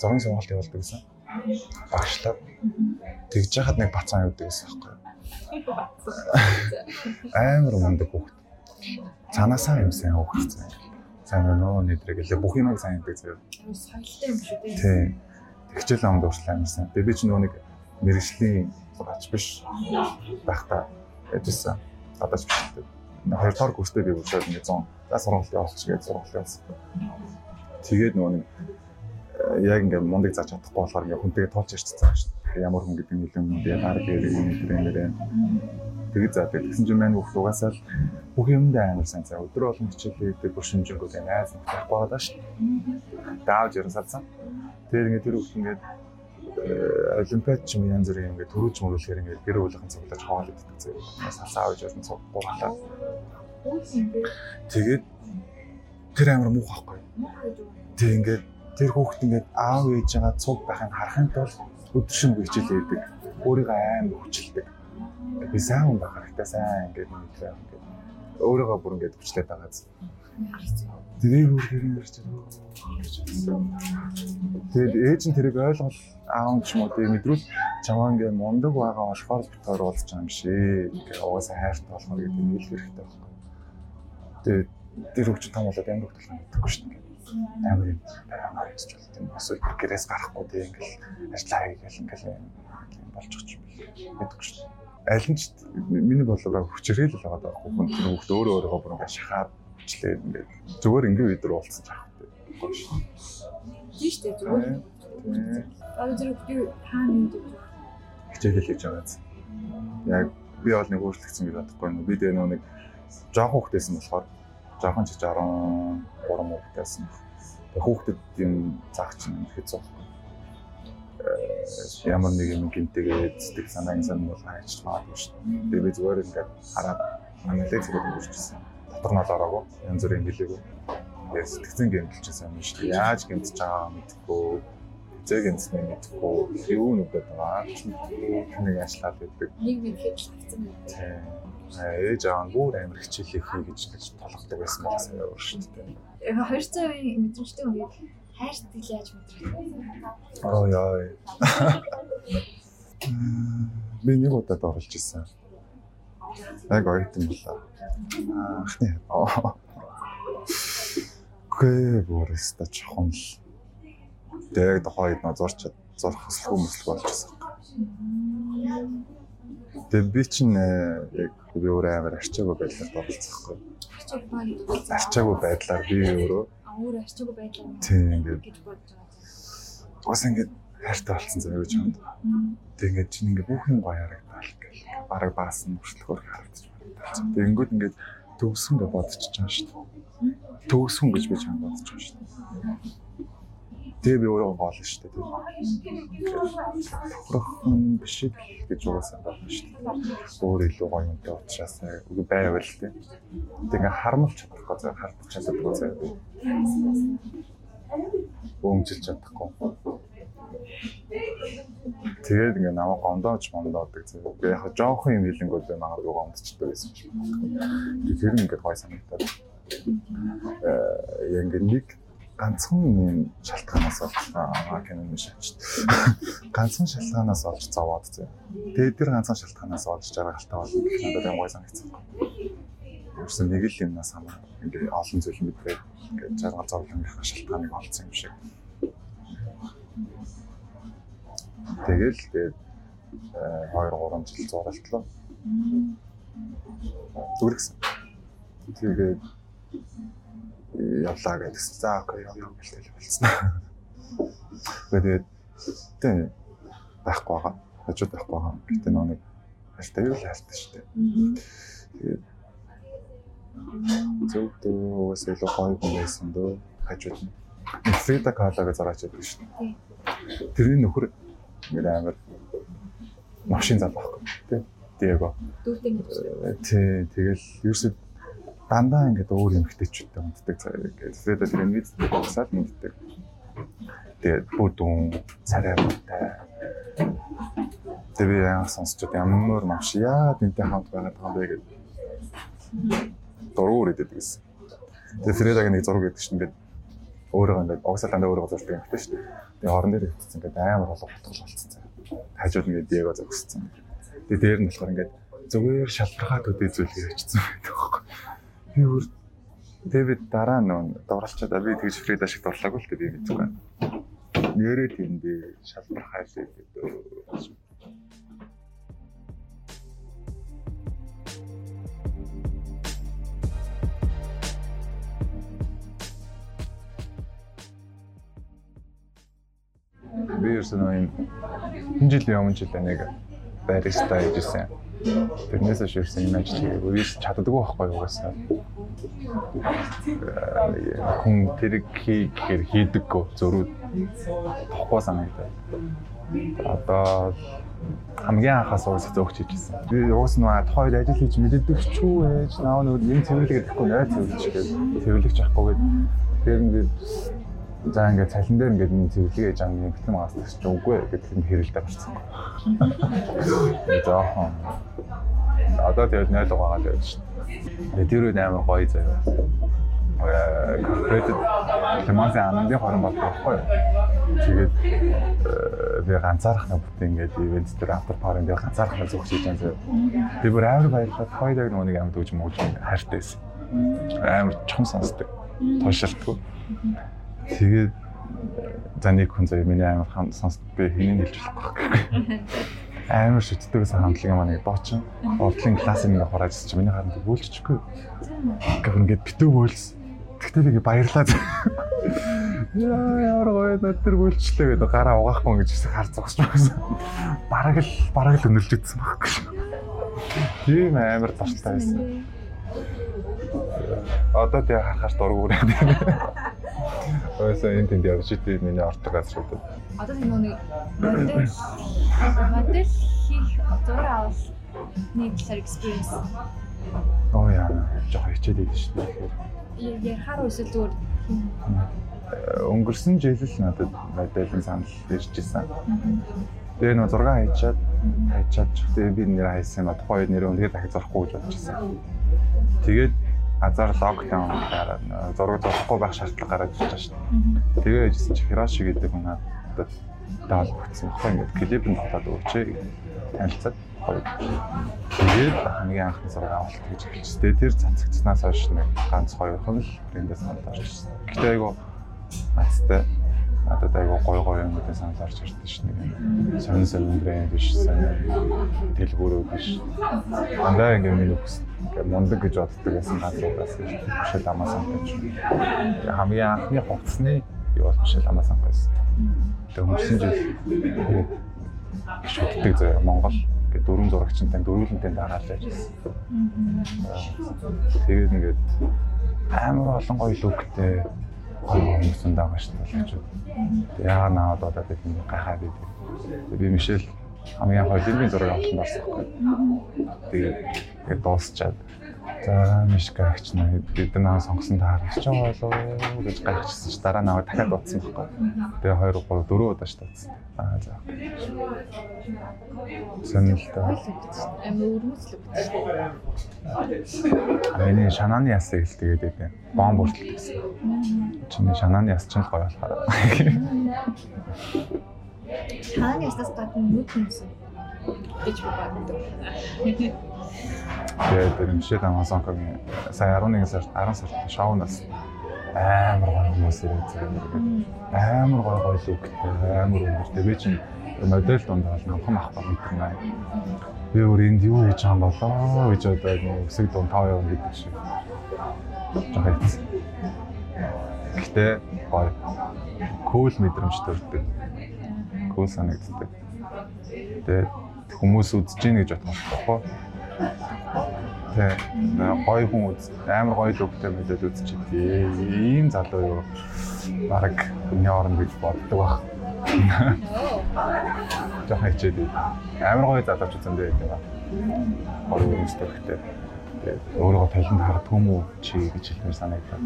зургийн сонголт явуулдаг гэсэн. Багшлаа. Тэгж яхад нэг бацаан явдаг гэсэн байхгүй. Амар мундаг хүүхд. Цаанаасаа юм сайн хүүхд. Сайн нөө нэтрэг лээ бүх юмыг сайн хийдэг заяа. Соёлтой юм шүү дээ. Тийм. Тэгчэл амд уршлаа юмсан. Тэгээ би ч нөгөө нэг мэрэгжлийн сураач биш байхдаа яжсэн. Одоо ч биш. Хоёр дахь курстэй би өчөөд ингээ 100 за сургалт явуулчих гэж сургалт явуулсан. Тэгээд нөгөө нэг э, яг ингээ мундаг зааж чадахгүй болохоор ингээ хүнтэйгээ туулж ярьчихсан шүү дээ. Ямар хүн гэдэг нь нөлөө би гар гэрээ юм тренерээ. Тэгээд за тэгсэн чинь маань бүх угаасаа л бүх юмд амар сайн цаа өдөр болгон хичээлээ гэдэг бүр шинжэнгүүд найз байгаа даа шүү. Даавж ярсалсан. Тэгээд ингээ тэр бүх ингээ Э, олимпиад ч юм янз бүрийн ингээд төрүүлж мөрүүлэхээр ингээд гэр бүлийнхэн цуглаж хоол иддэг зэрэг. Салсаа авч явсан цуггүй халаа. Тэгээд тэр амар муухай байхгүй. Тэг ингээд тэр хүүхэд ингээд аав ээжигээ цуг байхыг харахын тулд өдөр шөнө хичээлээ идэг. Өөрийгөө амар хүчилдэг. Би сайн хүн байх хэрэгтэй сайн ингээд мэдрээ ингээд өөрийгөө бүр ингээд хүчлээд байгаа зү. Тэгээ бүр хэрэг ярьж байгаа. Тэгээд ээж нь тэрийг ойлгол аав ч юм уу тэгээ мэдрүүл чамаа ингээ мундаг байгаа болохоор битгаар уулзч байгаа юм шээ. Ингээ угаасаа хайртай болохоор гэдэг нь хэлэх хэрэгтэй байхгүй. Тэгээд тэр хөвч том болоод ямар хөтөл мэдэхгүй шүү дээ. Амар юм амар хэлж болт юм. Эсвэл гэрээс гарахгүй тэгээ ингээл ажиллаа хийгээл ингээл юм болчих юм мэдэхгүй шүү. Аль нь ч миний бодлоор хүчрэл л байгаа байхгүй. Хүн тэр хөвгт өөрөө өөрөөгөө бүр ингээ шахаад ичлээ ингээд зүгээр ингээ бид нар уулзсан ч аахгүй. Тийм шүү зүгээр Одоо зэрэг би хаана юм гэж хичээл хийж байгаа зү. Яг би бол нэг өөрчлөгдсөн гэж бодохгүй нөө. Би дэ нөө нэг жоохон хүүхдээсэн болохоор жоохон ч 13 хүүхдээсэн. Тэгээ хүүхдэд юм заах чинь хэцүү. Ямар нэг юм гинтэйгээ зүтг санааг сан бол хайч магадгүй шүү дээ. Би би зүгээр ингээд хараад анализ хийгээд өнгөрчихсэн. Дотор нь ороогүй. Янз бүрийн хэлээгүй. Тэгээд сэтгцэн гэмтэлчихсэн юм шүү дээ. Яаж гэмтэж байгаа мэдэхгүй зэг энэсний мэдхгүй юу нүдэд байгаа. Тэнийг ажиллаад байдаг. Нэг мэдхэд. Тийм. Ээж аав нь бүр амар хичээлээ хий гэж гэж толгодог байсан байсан шүү дээ. 200-ийн мэдрэмжтэй үнээр хайрт яаж мэдрэх? Оо яа. Би нэг удаад оролж исэн. Яг ойтон болоо. Анхны. Гэ бүрээс та чхон л. Тэг дохойд нөө зурч зурх хөсөлгөө мөслөг болж исэн. Тэгээ би чинь э, яг би өөрөө амар арчаагүй байдлаар оролцохгүй. Арчаагүй байдлаар би өөрөө өөр арчаагүй байдлаар тийм ингээд бас ингээд хайртай болсон заяа гэж юм. Тэг ингээд чинь ингээд бүх юм гоё харагдал гэх. Бараг баасан мөрчлөхөр харагдаж байна. Тэгэнгүүт ингээд төгсөн гэж бодчихж байгаа шүү дээ. Төгсөн гэж би чам бодож байгаа шүү дээ. Тэгээ би өөрөө гол шүү дээ. Тохирох биш л гэж угаасаа байна шүү дээ. Өөр илүү гоё юмтай уучраас үгүй байвал дээ. Тэгээ харамлж чадахгүй заа хардж чадахгүй заа. Бөөмжилж чадахгүй. Тэгээд ингээ намайг гондооч мондоодаг заа. Би яг жоохон юм хэлэнгүүд би магадгүй гондчдаг байсан юм. Тэр нь ингээ гой санагдаад. Э ингээ нэг ганцхан юм шалтгаанаас олж аа киноны шатч. Ганцхан шалтгаанаас олж зовоод зөө. Тэгээд тэр ганцхан шалтгаанаас олж жаргалтай гэх надад юм гой санагдсан. Юусэн нэг л юмнаас хамаа ингээ олон зүйл мэдээ ингээ жаргал зовлонгийнхаа шалтгааныг олцсон юм шиг. Тэгэл тэгээд 2 3 жил зуралтлаа. Зүрхсэн. Тэгээд явлаа гэдэгс. За окей яв яв гэлтэл болсон. Тэгээд тийм байхгүй байгаа. Хажууд байхгүй байгаа. Гэтэ нэг хайртай юу л хайртай шүү дээ. Тэгээд зөв дөөс илүү гоё хүн байсан дөө хажууд нь. Фрида Кала гэж зараач байдаг шүү дээ. Тэрний нөхөр ингээд амар машин зам байхгүй тий. Диего. Дүүртэй гэж. Тий, тэгэл ерөөсөд дандаа ингээд өөр эмгтээчүүдтэй унтдаг ингээд Фреда тэр инвизтэй багсаад мэддэг. Тэгээд бүдүүн царайтай. Тэр би яа сонсчод ямар маш яа тэнтэй хамт байгаад байгаа юм бэ гэдэг. Дургуур идэв гэсэн. Тэгээд Фредагийн нэг зураг гэдэг чинь ингээд өөрөө ингээд угсаал дандаа өөрөө зурдаг юм хэвчээ шүү дээ. Тэгээд хорон дээр хэвчсэн ингээд амар болоо хутгал болцсон. Хажууд ингээд Диего зогссон. Тэгээд дээр нь болохоор ингээд зүгээр шалбархаа төдий зүйл хийчихсэн байдаг байхгүй. Би өөр Дэвид дараа нөө дурлалчаад би тэгж Фрида шиг дурлаагүй л дээ би мэдгүй. Нэрээ тийм би шалбархаа л гэдэг. би ерөөсөө юм энэ жилийн өмнө жилээ нэг бариста хийжсэн. Тэрнээс ерөөсөө юм ажил хийгээгүй. Би чаддаггүй байхгүй угаасаа. Хүн тэр хийхээр хийдэггүй зөрүүд тохгүй санагдаад. Одоо хамгийн анхаас уус зөөгч хийжсэн. Би уус нөө тохойд ажил хийж мэддэг ч үү ээж наав нөө юм цэвэрлэгээд гэхгүй ной цэвэрлэж гээд цэвэрлэгч авахгүйгээд тэр ингээд за ингээд цалин дээр ингээд нэг цэвэрлэгээ жаа нэг битэн магаас ч үгүй гэдэг юм хэрэлдэ гарсан. Заахан. Одоо тэгэл 0 угаагаад байж шин. Тэр үед амар гоё заяа. Корпоратив Лимансын анхны хорон болдог байхгүй. Тэгээд би ганцаарх нэг бүтэн ингээд ивент дээр автор парен дээр ганцаарх нэг зөвхөн хийж байгаа. Би бүр амар баярлаад хоёрыг нэг амар дүүж мууж хайртай байсан. Амар чом сонсдог. Тушилтгүй. Тэгээд за нэг хүн заяа миний амар хам сонсдог би хэнийг хэлж болохгүй. Амар шүтдэгээс хамтлагын маань нэг доочин урдлын класс нэг хурааж чи миний харанд бөөлчихгүй. Гэхдээ ингээд битүү бөөлс. Тэгтээ би баярлаа. Яа яар гоё тэр бөөлчлээ гэдэг гараа угаахгүй гэж хэсэг хар зогсож байсан. Бараг л бараг л өнөрлж идсэн байхгүй шүү. Тийм амар дуртай байсан. Одоо тэгээ харахаар дургуураа. Ойсоо энэ тэнд явж идэв миний ордог газруудад. Одоо тийм нэг модель модель хийх зураг авах нэг талаар experience. Оо яа, жоо хичээд идэв шүү дээ. Ярахаар үсэл зүгээр өнгөрсөн жил л надад моделийн санал ирж исэн. Тэгээ нөө 6 хайчаад хайчаад тэгээ би нэр хайсан ба тухайн үед нэрээ үнэхээр дахиж зурхгүй гэж бодож исэн. Тэгээд азар локдаун гараад зураг зурхгүй байх шаардлага гараад ирж байгаа шүү дээ. Тэгээ яжсэн чи Хироши гэдэг хүн надад даалгдсан багтаа ингээд клип нь тоглоод өгчээ танилцаад. Тэгээд хамгийн анхны зураг авалт гэж хэлжтэй тэр цацагцснаас хойш нэг ганц хоёрхан л брэндээс санал орчихсон. Гэхдээ айгу нацтай надад айгу гой гой юмудын санал орж ирсэн ш нэг сонин сонин брэнд биш сонин дэлгүүрүүд биш. Дандаа ингээд миний хүс ингээд мундаг гэж боддог байсан газруудаас бишэл амаа санаж. Хамгийн анхны хувцсны юу бол бишэл амаа байсан. Тэгээ өнгөрсөн жил шүтдэг заяа Монгол гэ дөрвөн зурагчтай дөрвөлөнтэй дагаалж ажилласан. Тэгээд ингээд амар олон гоё лүктэй хүмүүсэнд байгаа шүү дээ. Яагаад наваад одоо бид гайхаад идэв. Би Мишель хамгийн анх холимпийн зураг авсан байсан байхгүй. Тэгээд тэгээд дуусчаад За мишка агч наа бид наа сонгосон таарч байгаа болов гэж гайхчихсан чи дараа нь аваа дахиад утсан байхгүй. Тэгээ 2 3 4 удаа ш татсан. Аа за. Сонирхолтой. Амин өрмөцлөг. Миний шанааны яс хэлтэйгээд байдیں۔ Бомб хүртэл гэсэн. Чиний шанааны яс чинь гоё болохоор. Шанааны ясаас гадна нүд юмсан гэж боддог. Тэгээд Мишель Амазонкогийн сая 11 сард 10 сард шоунаас амар гоё хүмүүс ирээд зэрэг амар гоё гоё лүктэй амар өнөртэй би чинь модель донд бол намхан ах баг мэдэрнэ. Би өөр энд юу хийж байгаа болоо гэж одоо нэг өсөг дунд тоо явна гэдэг шиг. Жохоо. Гэтэ гоё кул мэдрэмж төрдөг. Кул санагддаг. Тэгээд хүмүүс үзэж гин гэж бодох байхгүй Тэ гоё хүн үз амар гоё лүгтэй мэдээд үзчихээ. Ийм залуу юу баг хүний орн гэж боддог баг. Жохон хичээд амар гоё залууч үзэндээ гэдэг ба. Гоё гэхдээ тэгээд өөрийгөө харддаг юм уу чи гэж хэлмээр санагдав.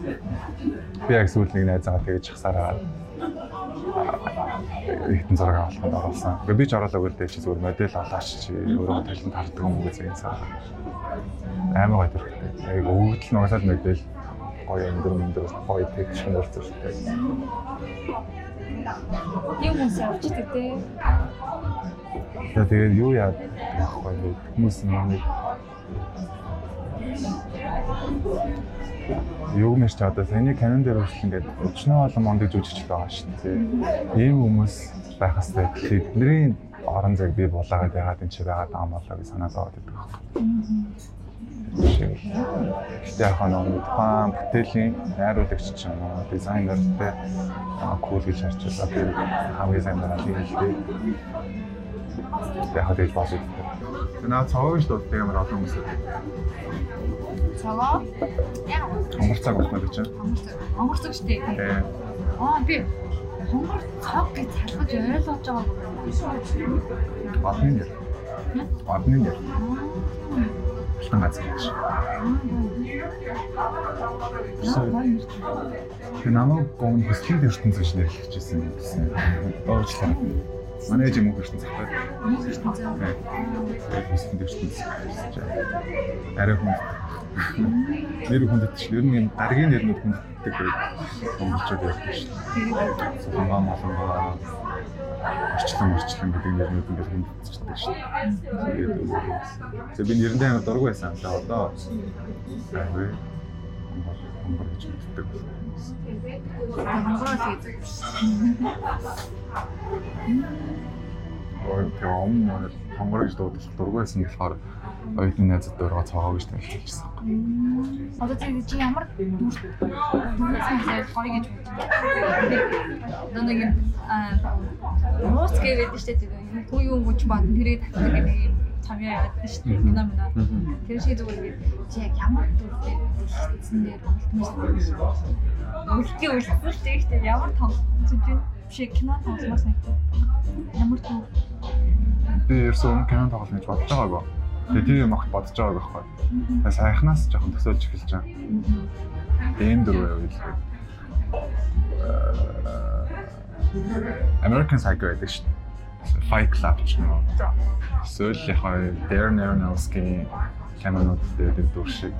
Би яг сүүл нэг найзаагаа тэгж хасаараа хитэн зураг авалтанд оруулсан. Гэхдээ би ч оруулаагүй л дээ чи зүгээр модель олооч чи өөрөө талент харддаг юм гэж энэ цаа. Амар гоё төрхтэй. Яг өвгдөл нугасаад модель гоё өндөр өндөр гоё тэгч шингуул зэрэгтэй. Юм хүмүүс явж идэг те. Тэгээд юу яа байхгүй хүмүүс нэг юу мэрч одоо саяны канон дээр хүртэл ингээд өчнөө олон мондөг жүжигч байгаа шүү дээ. Ийм хүмүүс байх хэвээр тэдний орон зайг би булаагаад ягаад энэ ч байгаад байгаа юм болоо гэж санаа зовоод байдаг байхгүй. Гэтэ яг нэг тухайн бүтээлийн найруулагч ч юм уу дизайнертэй кул гэж харж байгаа. Тэр хамгийн сайн дараа тийм л дээ. Яг хадаж босоод. Наа цаавж дууддаг ямар олон хүмүүс цагаа. Хонгор цаг байна гэж чинь. Хонгор цаг шүү дээ. Тий. Аа би хонгор цаг гэж залгаж ойлгож байгаа. Адны нэр. Адны нэр. Алтан газар гэж. Тэр намайг гон хөслийн ертөнц гэж нэрлэжсэн юм гэсэн. Доочлаа. Манай ээж юм уу ертөнц захтай. Тэгээд хөслийн ертөнц. Арай хүн нэр хүндэт чинь ер нь юм даргийн нэрнүүд хүндэтдэг байг монголчууд ярьдаг шүү дээ. Сулмаа малангаа орчлон орчлон гэдэг нэрнүүд ингээд хүндэтдэг шүү дээ. Тэгээд би нэрэндээ амар дург байсан. Одоо аюу монгол гэж мэддэг болсон. Л гэдэг. Ой, тийм хонгор гэж дуудах дург байсан болохоор оюутны найзад өөрөө цагаа гэж тайлбарлажсэн. Одоо тийм чи ямар дүр дүрсээ гоё гэж. Одоо нэг юм нууц гэвэд штэ тийм юу гүч бат тэрийг татдаг гэдэг юм тамьяа яадаг штэ кино мна. Тэр шиг зүгээр чи яг ямар дүртэй хэлсэн дээр үлдмэс. Үлдээ үлдсэн штэ ихтэй ямар том зүж биш кино тогломоор санагдав. Ямар дүр би ерөөсөө кино тоглоно гэж бодож байгаагүй. Тэгээ тийм юм ахт бодож байгаа байхгүй. Тэгээ сайхнаас жоохон төсөөлж эхэлж байгаа. Эм дөрөв байв л. American Psycho гэдэг шүү дээ. Fight Club ч юм уу. Эсвэл яг Darren Aronofsky кинонууд дээр дүр шиг.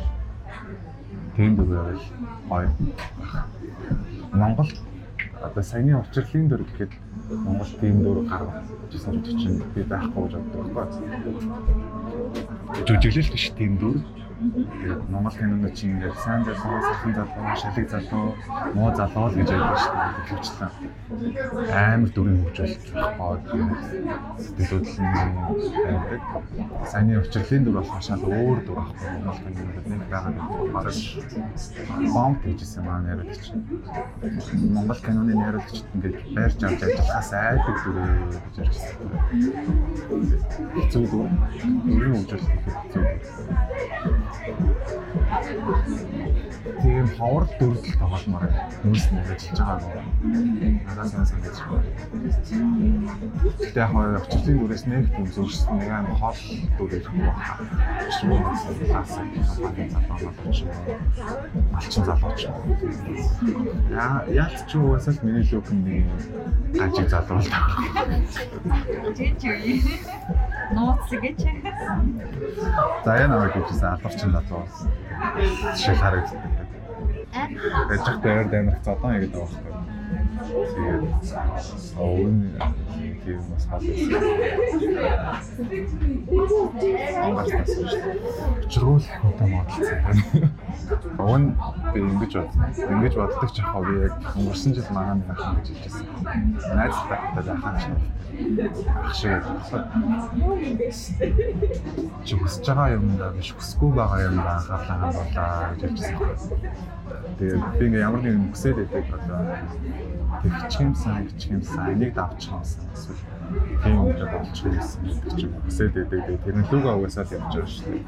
тийм дүр байвал гоё. Монгол одоо саяны учрлын дүр гэхэд Монгол тийм дүр гаргаж ирсэн ч чинь би байхгүй гэж боддог байхгүй. Жүжиглэл биш тийм дүр Тэгээд Монгол кинонд чинь ингээд сайн залуу, сайхан залуу, шалэг залуу, муу залуу л гэж ярьдаг шүү дээ. Хөвчлэн амар дүрийн хөгжүүлж байхгүй сэтгэлүүд нь байдаг. Саяны учрлын дүр болохоор шал өөр дүр байхгүй. Монгол кинонд нэг байгаа гэдэг бараг бомб гэжсэн маань яриад чинь. Монгол киноны найруулагчид ингээд байрч авч ажиллахаас айдаг дүрээ гэж ярьсан. Хэцүү дүр. Дүрийн гэхэд хэцүү тийм ховор тогломоор нүүс нь ажиллаж байгаа нь надад сайн санагдаж байна. Гэтэ яг хоёр очилтын дүрээс нэг тийм зөвшсөн нэг аим хол дүр ирэх байна. Шууд классик компани залуунууд ч малчин залууч. Яа яалт ч уусаа миний лук нэг гажиг залуу л таа. Жиж юу? Нууц гэж. За энэ аваад гэжсэн алдарчин залуу. Жишээ харагддаг. Тэгэж яг дээр дэмэх зодон яг гэдэг байхгүй. Тэгээд оон тийм бас дээ. Учиргуул хөтө модалцсан. Уун би ингэж бодсон. Ингэж боддог ч яг би яг өнгөрсөн жил магаан нэг ахын гэж хэлжсэн. Найзтай ахын ч ах шиг чи хүсэж байгаа юм даа биш хүсэхгүй байгаа юм даа анхаарлаа хандуулаа гэж хэлсэн. Тэгээд би ингээ ямар нэгэн хүсээд байдаг одоо тэгчих юмсан гिच юмсан энийг давчих юмсан эсвэл тийм олчих юмсан гэдэг чинь хүсээд байдаг. Тэгээд тэр нь лүгөө угаасаа л явж байгаа шүү дээ.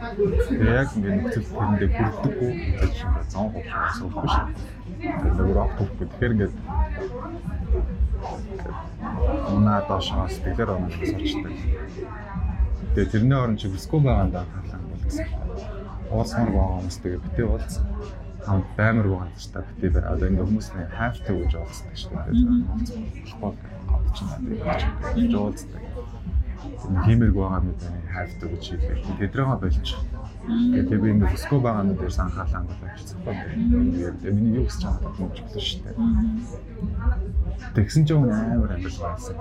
Тэгээд яг ингээ нөхцөл тэрэндээ хүрдэггүй гэж зон хувьч асуухгүй шүү. Тэгээд нөгөө рок төрхгүй. Тэгэхээр ингээ унаа доошоос тэглэр оноо сочдаг. Тэгээ тэрний орон чи хүсэхгүй байгаандаа анхаарлаа хандуул гэсэн. Уулсмар байгаа хүмүүс тэгээ битээ уулзсан. Хамт баймар ч та битээ бай. Одоо ингээ хүмүүс нэг have to гэж уулздаг шүү дээ. Болохгүй чинь надад гэж уулздаг. Химэрг байгаа мэт have to гэж хэлдэг. Тэдрээгээ болж Тэгээд би ингээ хүсэхгүй байгаа нь дээр анхаалаа хандуулж цахгүй. Тэгээд миний юу хүсэж байгааг нь бодлоо шүү дээ. Тэгсэн чинь амар амар байсан.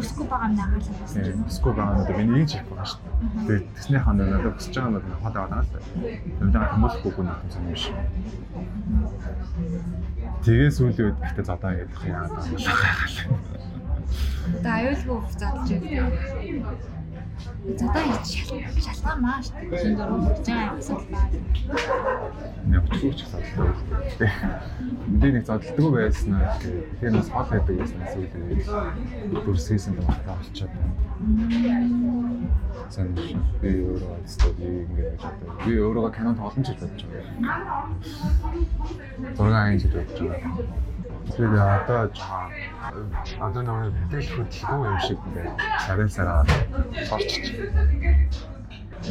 Хүсэхгүй байгаа нь анхаалаа хандуулсан. Хүсэхгүй байгаа нь миний ч хийхгүй байна шүү дээ. Тэгээд тэгснийх нь надад хүсэж байгаа нь хол аваад байгаа л. Тэгвэл хүмүүлэхгүй гүн юм юм шиг. Тэгээ сүүлийн үед ихтэй зодоо ядах юм аа. Одоо аюулгүй задлж байна. Зодоо шалтгаан маш тийм дөрөв болж байгаа асуудал байна. Нэг өчгөөч асуудал. Энд нэг зодтолдгүй байсан аа. Тэгэхээр бас хол байдаг байсан эсвэл бүр сийсэн багтаа болчиход байна. Сан би өөрөө өөртөө ингэж боддог. Би өөрөө кино тоглоом ч бодож байгаа. 6 ангиж бодож байгаа. Тэгээд одоо жоохон одоо нэг бүтээл хөдөлгөөн юм шиг ингээд сарын сараа сорчиж.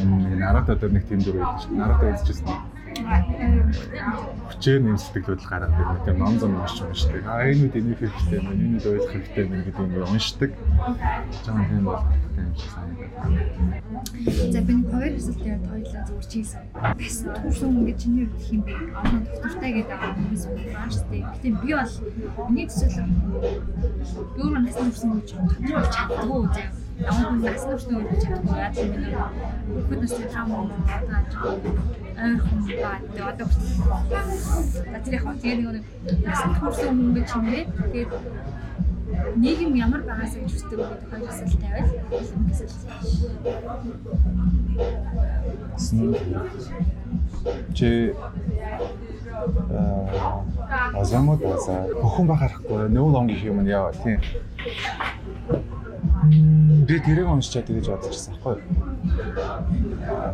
Энэ Наруто дээр нэг дүр байдаг шүү. Наруто үзчихсэн. Хүчээр нэм сэтгэлүүд гараад ирнэ. Тэгээ ном зам уншиж уншдаг. А энэ үед энийг хэрэгтэй юм, энэ үед ойлгох хэрэгтэй юм гэдэг ингээд уншдаг. Жаахан тийм бол тийм шиг санагдав. За би хоёр асуулт яриад хоёлаа зүгээр чийсэн. Басан төрсөн хүн гэж чиний хувьд хэм? Одоо доктортай гэдэг хүмүүс байна шүү дээ. Гэтэ би бол миний төсөөлөл би өөрөө насны төрсөн хүн гэж чаддгүй заяа ямар хүн насны хүртний үед чадахгүй. Яа тийм нэг хүүхэд насны таам одоо ойрхон ба тэгээ одоо за тэр яг тэгээ нэг насны хүрсэн хүн гэж бэ? Тэгээд нийгэм ямар байгаасаа гэж хүсдэг гэдэг хоёр асуулт тавиал чи а замод баса бүхэн бахарахгүй нүүл он гэх юм яа тийм Би тэрийг уншчаад тэгэж бодчихсан аахгүй.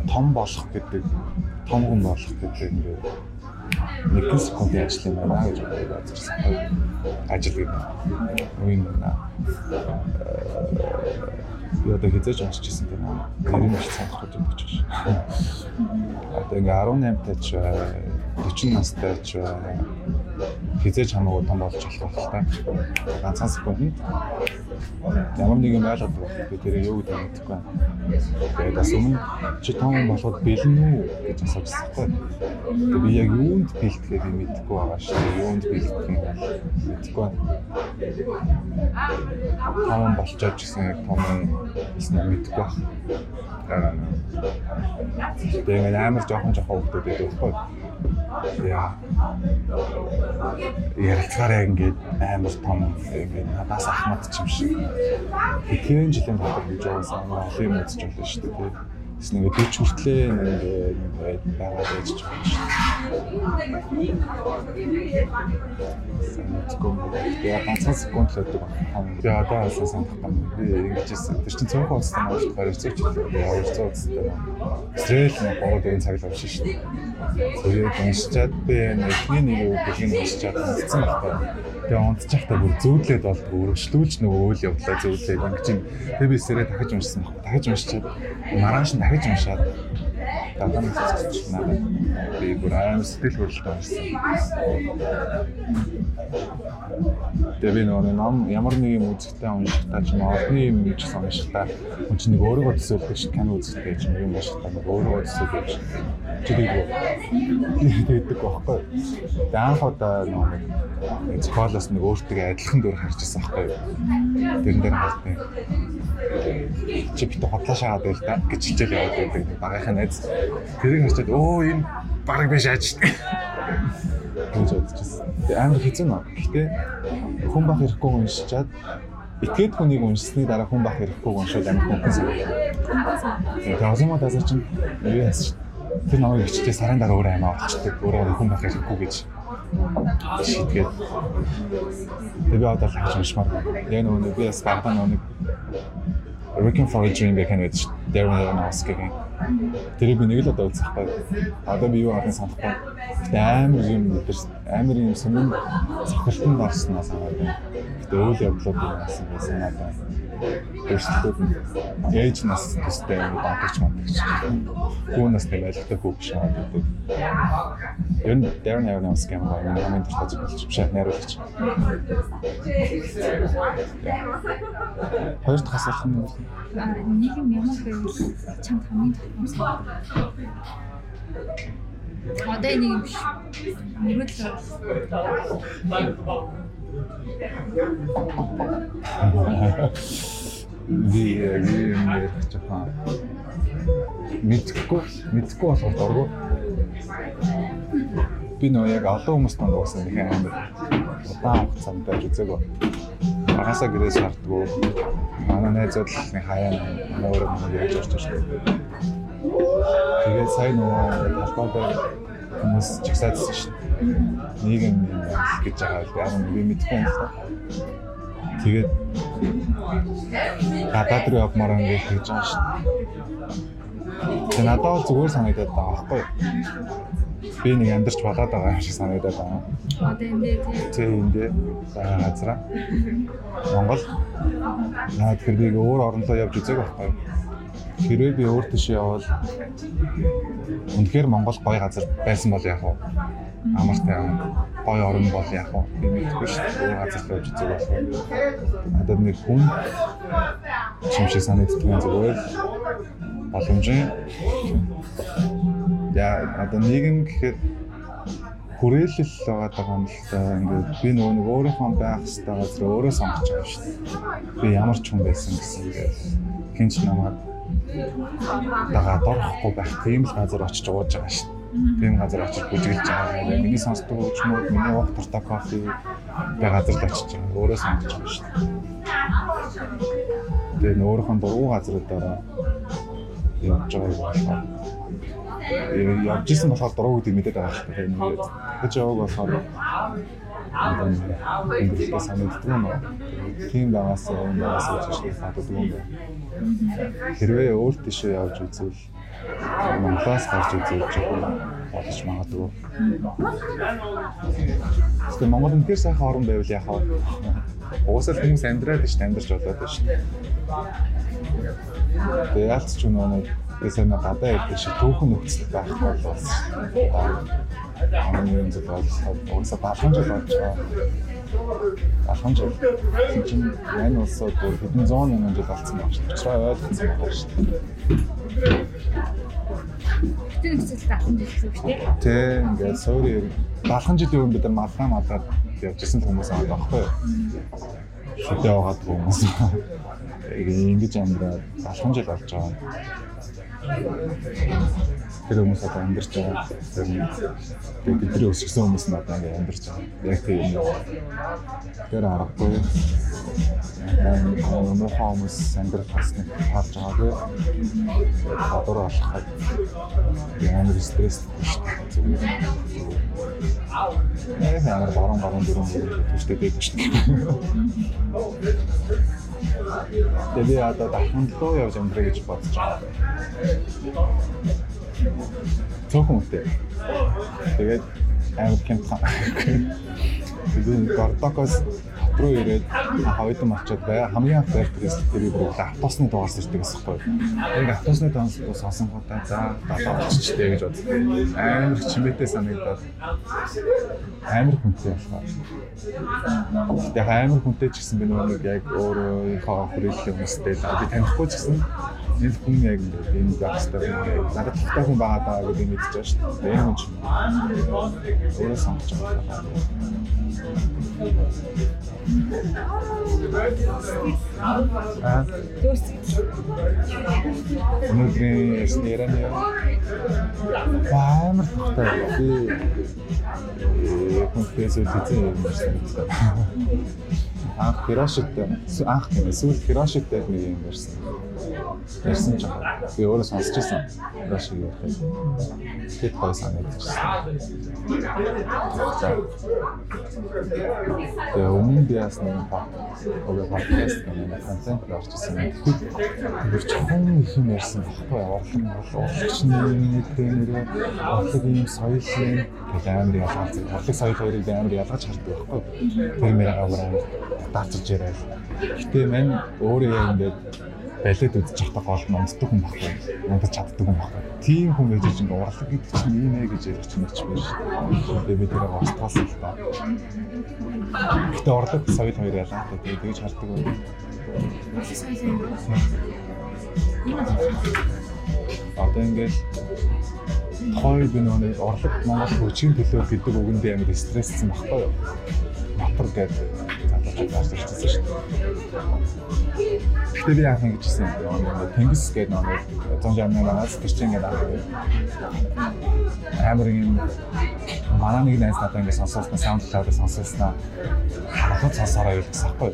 Том болох гэдэг, том хүн болох гэдэг ингээд нэгэн секундын ажил юм байна гэж бодчихсан аахгүй. Ажил гэдэг. Үн би одоо хизээж уншижсэн тийм аа. Нэрийг ч санах гэж бодож байна. Одоо ингээ 18 таач 40 настай ч хизээж хамаагүй том болж болох л та. Ганцхан секундэд ямар нэг юм байгаа. Би тэр юу гэдэг мэдэхгүй байна. Тэгээд бас өмнө чи том болоход бэлэн үү гэж асуужсан байхгүй. Тэгээд би яг юунд бэлтгэхээ би мэдэхгүй байгаа шүү дээ. Юунд бэлтгэх нь мэдэхгүй байна. Том болчоод ч гэсэн яг том гэсэн мэдэхгүй байна. Тэгээд амар жоохон жоохон хүмүүс байдаг байхгүй. Яа. Ярилцгаараа ингээд амар том ингээд надаас ахмад ч юм шиг. Хэдхэн жилийн дотор гэж амар олон юм байна шүү дээ. Тэс нэг би ч хүртлээ ингээд ингээд байгаад байж ч байна шүү дээ. Тэгээ ганцхан секунд л өгдөг байна. Тэгээ одоо асаа санахгүй. Би ингэжсэн. Тэр чинь цөөхөн улстай нууж барьцаач л 200 улстай. Израиль нэг 3 дөрвөн цаг л авшин шүү дээ. Тэгээд уншичаад би эхний нэг үг хэлийг уншичаад унтсан байхгүй. Тэгээ унтчихтаа бүр зүүдлээд болдгоо өргөжлүүлж нөгөө үйл явдлаа ингэж юм. Тэгээ би сэрээ дахиж уншсан байхгүй. Дахиж уншичаад маргааш нь дахиж уншаад дадаа нь цэцчихнаа. Би бүр аим сэтгэл хөдлөлтөй уншсан. Тэгээ би нөгөө ном ямар нэг юм үзэхтэй уншихтаа ч орны юм гэж уншихтаа хүн чинь нэг өөрийгөө төсөөлдөг шүү кино үзэхтэй ч юм уншихтаа нэг өөрийгөө төсөөлөж чи дийгөө тэгдэг байхгүй. Тэгээ анх удаа нэг зохиолоос нэг өөртөө адилхан дүр харж ирсэн байхгүй. Тэрэн дээр халтны чи бит хотлоо шаагаад байл та гэж хичээл яваад байдаг багийнхаа найз. Тэрийг харчаад өө энэ баг биш штэ. гэж бодчихсон. Тэгээ амар хэцүү нөө. Гэхдээ хүн бах ирэхгүй уншичаад итгээд хүнийг уншсны дараа хүн бах ирэхгүй уншаад амар хүн санагдав. Тэгээ озомо дасар чинь юу яасан тэр намайг ичтэй сарын дараа өөрөө амаа олчдаг. Өөрөө хүн бах ирэхгүй гэж шийдгээд тэгээ би одоо хаж уншмаар. Яг нөгөө би бас багтаа нөгөө Working for a Dream гэх нэг Darren Aronofsky-гийн тэрийг би нэг л одоо үзэх байхгүй. Одоо би юу ахын санахгүй. Гэтэ амар юм өдр амар юм сүмэн цохилтон дарснаа санаад байна. Гэтэ үйл явдлууд юм асан байсан надад. Өөрсдөө ээж нас төстэй юм дагч мандагч. Хүү нас нэг айлтай хүү биш аа гэдэг. Ер нь Darren Aronofsky юм байна. Дуртай зүйл болж биш найруулагч. Хоёр дахь асуулт нь нэг юм ямар байвал чамд хамгийн том. Одоо нэг юм биш. Мөрөдөл би би ярих жоохон мэдхгүй мэдхгүй болохоор дургу би нөө яг олон хүмүүс танд уусан нэг амар удаан хугацаанд байж үзээгүй багасаа гэрээс хардггүй манай найзууд л нэг хаяа манай өөрөө манай яаж орж ирсэн тэгээд сайн нөгөө талбайд хүмүүс чагсаадсан шүү дээ нийгэм гэж байгаа яг би мэдгүй юм та тэгээд гадаад руу явмаар ингээд хийж байгаа шүү дээ. Тэгээд надад зүгээр санагдаад байгаа байхгүй би нэг амьдарч болоод байгаа юм шиг санагдаад байна. Одоо энэ дээр тийм энэ байгаа газараа. Монгол. Наад тэр би өөр орнолоо явж үзег байхгүй. Хэрвээ би өөр тийш явбал үнэхээр Монгол гоё газар байсан бол яг уу амартай гоё орн бол яг би мэдгүй шүү дээ. Газар явж үзег болохоор надад нэг хүн шиг санагддаг зүгээр боломжийн яа одоо нийгэм гэхэд хүрээлэл байгаа юм л да ингээд би нөгөө нэг өөрийнхөө байх хэвээр газар өөрөө сонгож байгаа шүү дээ. Би ямар ч хүн байсан гэсэн ингээд хинч намайг дагаа дорхгүй байх тийм л газар очиж ууж байгаа шүү. Тийм газар очиж бүжиглж байгаа юм. Миний сонсдог хөгжмүүд, миний уух туртаа кофе би газар очиж байгаа. Өөрөө сонгож байгаа шүү дээ. Тэгээ өөрийнхөө дургу газруудаараа явж байгаа юм байна явж исэн болохоор дуруу гэдэг мэдээд байгаа шүү дээ. Ингээд гэж яваг болохоор ингээд санагддаг юм уу? Тийм байгаас юм байгаас гэж санагддаг юм байна. Хэрвээ өөр тийшээ явж үзвэл Монголоос гарч жоохон болж магадгүй. Гэхдээ Монгол үнэхээр сайхан орн байвал вэ? Уусаа хүмүүс амьдраад ш амьдарч болоод ш. Тэгээ яалц ч нөгөө Тэсээ нэг гадаа ирдэг шиг түүхэн нөхцөл байхгүй болов. Хамгийн юм зүйл бол уусаа балхан жил болж байгаа. Балхан жил. Чинь мань улсууд бүр хэдэн зуун мянган жил болсон байна шүү дээ. Учраа ойлгосон байна шүү дээ. Бүтэн нөхцөлд алхам жил гэсэн үг дээ. Тэ ингээд суури балхан жилийн өмнө бид малгай малгаад явжсэн хүмүүс аа байхгүй юу? Шүдэ байгаа хүмүүс. Ингэж амьдраад балхан жил болж байгаа. Тэр хүмүүс одоо амьдарч байгаа. Тэр бидний өсгсөн хүмүүс нь одоо ингээд амьдарч байгаа. Яг тийм юм. Тэр аргагүй. Аа муухай хүмүүс амьдрах тасныг харж байгаа тийм. Гадуур болоход амар стресстэй шүү дээ. Ээ амар баруун баруун дөрөв төстэй байдаг шүү дээ. Тэгээ би одоо дахин лөө явж амьдрах гэж бодож байгаа. Цөөхөн үстэй. Тэгээд амар хямдхан. Тэгээд Гордокос руу ирээд хавьдан очиод бай хамгийн анх байр төрөөс тэр бүр автобусны дугаарс ирдэг гэсэн хэрэг. Яг автобусны дугаарс сонсонгуудаа за далаа очичтэй гэж бодсон. Амар чимээтэй санагдаад амар хүнтэй болохоор. Яг амар хүнтэй ч гэсэн би нэг яг өөрийнхөө хүрээлэн хүмүүстэй би танихгүй ч гэсэн энэ хүн яг энэ багстай надад тухтай хүн байгаа даа гэдэг мэдчихэж байгаа шүү дээ. Энэ хүн чинь өөрөө сонгож байгаа. Аа. Өнөөдрийн ясны яран яа. Баамар тухтай. Би хүн фэсэл хийсэн юм байна. Анх Хирошитой анх эсвэл Хирошитой нэг юм ярьсан. Ярьсан ч би өөрөө сонсч ирсэн. Хирошиг ярих. Тэгэд гой санагдчихсан. Тэгээ өмнө би бас нэг одоо подкаст гэнэ контент орчихсан. Тэр чухал их юм ярьсан баггүй орлон урлагчны тренерээ орлог ийм соёлын гэж амар ялгаач. Орлог соёл хоёрыг амар ялгаж хардаг байхгүй. Тэр мэр агаараа даацж яриад. Гэтэ мань өөрөө ингээд балет үзэж явахдаа гол номддог хүн байхгүй. Номдож чаддаг хүн байхгүй. Тийм хүн гэж чинь урлаг гэдэг чинь ийм ээ гэж ярих чинь ч биш. Тэгээ би тэрийг устгасан л та. Гэтэ урлаг соёл хоёр ялгаатай. Тэгээ тэгж хардаг байна. Одоо ингээд хойд би нэг орлог Монгол хүчийн төлөө гэдэг үгэндээ амар стресссэн баггүй юу? Мотор гэдэг ирчихсэн шүү дээ. Гэхдээ би яах юм гэжсэн. Тэнгис гэдэг нэг 168-аас гэрчэн гэдэг амар юм манай нэг найз надад ингэ сонсоосноо саунд клаудыг сонсоосноо харахад сонсороо юу гэсэн байхгүй.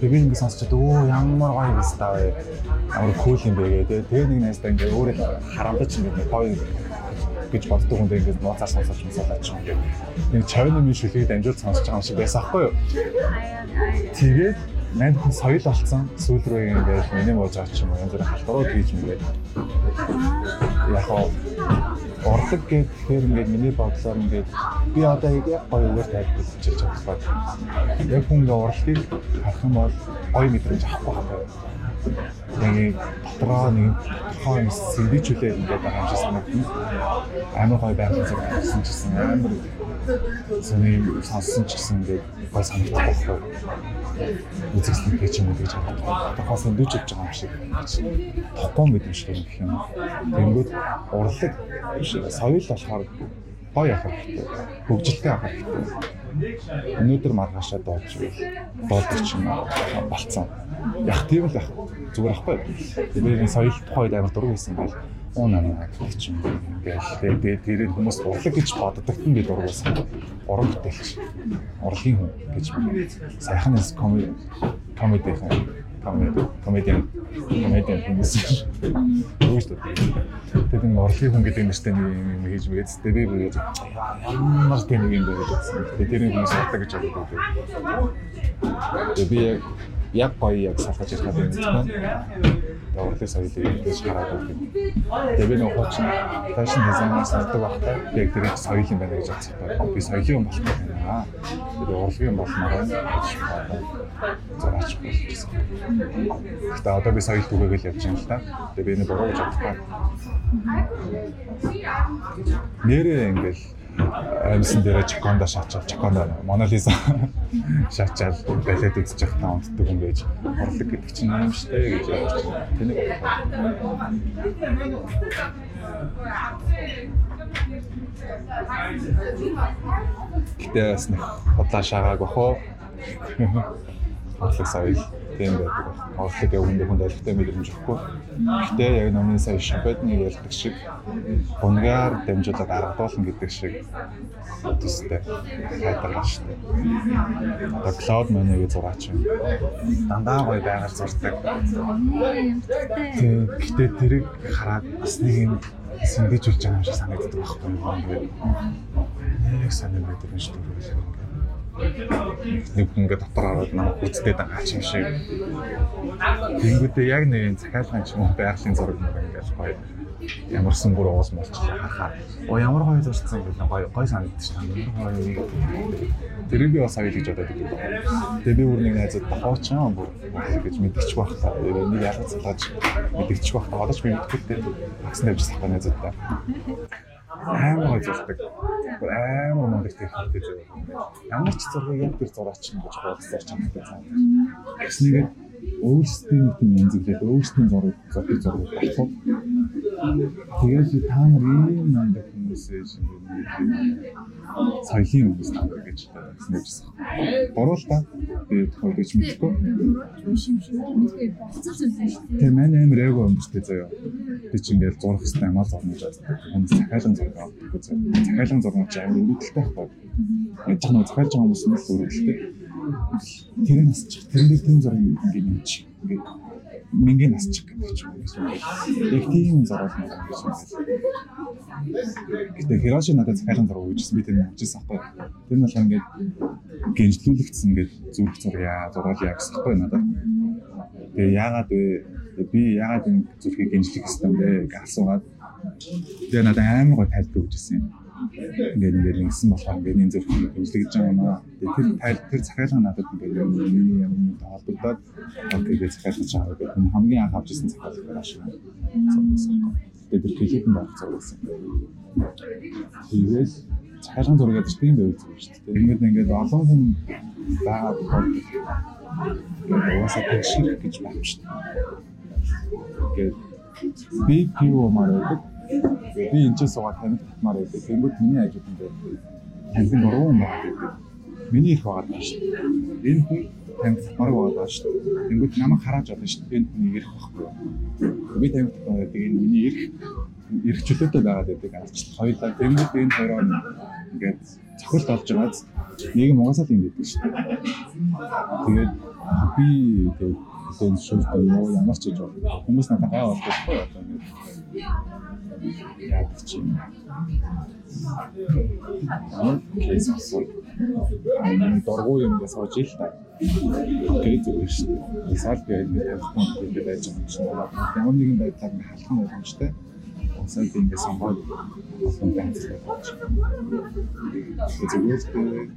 Тэгээ би ингэ сонсчод өө ямар гоё юм бэ таа. Амар кул юм бэ гэдэг. Тэгээ нэг найздаа ингэ өөрөө харамдаж ингэ гоё гэж боддог хүн ингээд нууцаар сонсож сонсоод ч юм нэг чавны минь шүлгийг дамжуулж сонсож байгаа юм шиг байсан аахгүй юу. Тэгээд манд хүн соёл болцсон сүүл рүү ингээд миний бууж байгаа ч юм уу янз бүрийн халдварууд хийж мэгээд яг хоо урлаг гэхээр ингээд миний бодлоор ингээд би одоо яг гоё үгээр тайлбарлаж чадахгүй. Яг хүн ингээд урлагийг харах юм бол гоё мэдрэмж авахгүй байна нэг дотроо нэг тухайн сэвдичүүлээ ингээд байгаа юм шиг санагдана. Амар гоё байхын зэрэг гэсэн чсэн амар сони сонссон ч гэсэн ингээд гоё санагдах байхгүй. Үзэгсний гэж юм уу гэж боддог. Тухайн сэвдич хийж байгаа юм шиг. Токон гэдэг юм шиг юм гэх юм. Тэнгүүд урлаг соёл болохоор гоё явах хэрэгтэй. Хөгжилтэй авах хэрэгтэй өнөөдөр маргаашаа дооч болдог ч юм болцсон. Яг тийм л байх. Зүгээр ахгүй. Тэгээд соёл тухайд амар дург байсан бол уу наа гэх юм ингээл тэгээд тэр хүмүүс урлаг гэж боддог нь би дург байсан. Уран бүтээлч. Урлагийн хүн гэж сайхан комеди комеди комедиан комедиан хүмүүс юу ч тэгээд энэ орлогын хүн гэдэг нэртэй нэг юм хийж мэгээд тэ би би ямар тийм нэг юм гэсэн. Тэгээд тэр хүмүүс ордог гэж боддог. Тэгээд би яг яг гоё яг салгаж ярих юм байна. Тэгээ урлаг соёлыг ингэж хараад байна. Тэгээ би нөгөө чинь фэшн дизайнер санагддаг багтаа яг тэр соёл юм байна гэж бодсон. Би соёлын юм болох байна. Тэгээ урлагийн болмоор зураач болсон. Гэтэ одоо би соёл түгээгээл явж байгаа юм л та. Тэгээ би энэ буруу гэж боддог. Нэрээ ингээл амьсан дээр Чаконда шаачаад Чаконда Монолиза шаачаад балет үзэж явахдаа унтдаг юм байж орлог гэдэг чинь юм штэ гэж ярьж байна. Тэнийг Гэтэ бас нэг бодлоо шаагааг бахоо. Орлог соёл тийм байдаг. Орлог өвөндөө хүнд ойлгохтой мэдрэмж өгөхгүй. Гэтэ яг номын сая шампетныг ярьдаг шиг гунгаар дамжуулаад аргадуулна гэдэг шиг төстэй хайдарлаа шүү дээ. Одоо cloud money-г зураач юм. Дандаа гоё байгаар зурдаг. Тийм. Гэтэ тэрийг хараад бас нэг юм сэнгэж үлж байгаа юм шиг санагддаг байхгүй юу? Нэг санаа байдаг юм шүү дээ нэг ингээ дотор ороод намайг үздэг байгаа юм шиг. Тэнгүүдээ яг нэг юм захиалгын ч юм уу байгалийн зураг мөр ингээл гоё. Ямарсан бүр уус молчлаа харахаар. Оо ямар гоё зурцсан гэл гоё гоё санагдчих шээ. Ямар гоё. Тэрийг би бас аял гэж бодоод идэв. Тэгээ би бүр нэг найзад хооцсон бүр гэж мэдгч байх та. Нэг ялгац цалгаж мэдгч байх та. Одоо ч би мэдгэвтэй. Багс навж сахаа найзад та амар зурдаг. Амар мундаг техниктэй зураг. Ямар ч зургийг яг тэр зураач юм гэж бодсоор ч юм байна. Гэснээр өөрсдийн тийм янзлээд өөрсдийн зураг зургийг зураг авах. Тэгээд та нар ийм мундаг хүмүүсээ соёлын хүмүүс таа гэж хэлсэн юм. Буруу л та. Би тохиол гэж мэдэхгүй. Тэгээ манай амир шүү дээ заяа. Би ч ингээл зурх хэвээр амаа зурна гэж боддог. Хүмүүс захиалан зураг авдаг заяа. Захиалан зурмаач амир өрөвдөлтэй байхгүй. Яаж ч нэг захиалж байгаа хүмүүс нь өрөвдөлтэй. Тэр нь насчих. Тэрнээ тийм зураг ингээд юм чи. Ингээд мингийн насчих гэдэг ч юм. Яг тийм зураг юм байна. Гэтэ Хироши надад захиалгын зураг өгчсэн би тэр авчихсан аахгүй. Тэр нь бол ингээд гинжлүүлэгдсэн ингээд зүрх зурья, зургалъя гэсэн аахгүй надад. Тэгээ яагаад вэ? Би яагаад энэ зүрхийг гинжлэх гэсэн бэ гэж асуугаад тэгээ надад амар гой тайлбар өгчсэн юм. Ингээд ингээд ингэсэн болохоор ингээд энэ зүрх гинжлэгдэж байгаа юм аа. Тэр тайл тэр захиалга надад ингээд миний юм холбогдоод тэгээд захиалгаж байгаа гэдэг. Энэ хамгийн анх авч ирсэн захиалга байна шүү. Тэгээд тэр клипэнд авах зурсан. Тэгээд цахилгаан зураг гэдэг тийм байв зүйл шүү дээ. Ингээд ингээд олон хүн байгаа тохиолдолд уусаа тэгшэрх гэж байна шүү дээ. Ингээд би пиво мараад би энэ ч суугаад тамиг татмаар байдаг. Тэнгүүд миний ажил ингээд тамиг дуруу юм байна. Миний их байгаа даа шүү дээ. Энэ хүн тамиг татмаар байгаа шүү дээ. Тэнгүүд намайг хараад байгаа шүү дээ. Энэ хүний ирэх байхгүй. Би тамиг татмаар байдаг. Энэ миний ирэх ирэх чөлөөтэй байгаад байдаг арчлал. Хоёулаа тэнгууд энэ хоёроо ингээд цохилт олж байгааз нэг юм угаасаа л юм байдаг шүү дээ. Тэгээд би тэгээд энэ шууд юм ямар ч гэж байна. Хүмүүс надад гай болчихгүй одоо ингээд яа гэж юм. Ямар кейс асуу. Аймаг дургуй юм гэж сууж ил та. Тэгээд зүгээр шүү дээ. Сал би ингээд тавьсан гэдэг байж байгаа юм чинь. Ямар нэгэн байдлаар ингээд халах боломжтой сайн ингээд сонгоод олон байцтай болж байна. Тэгээд зүгээр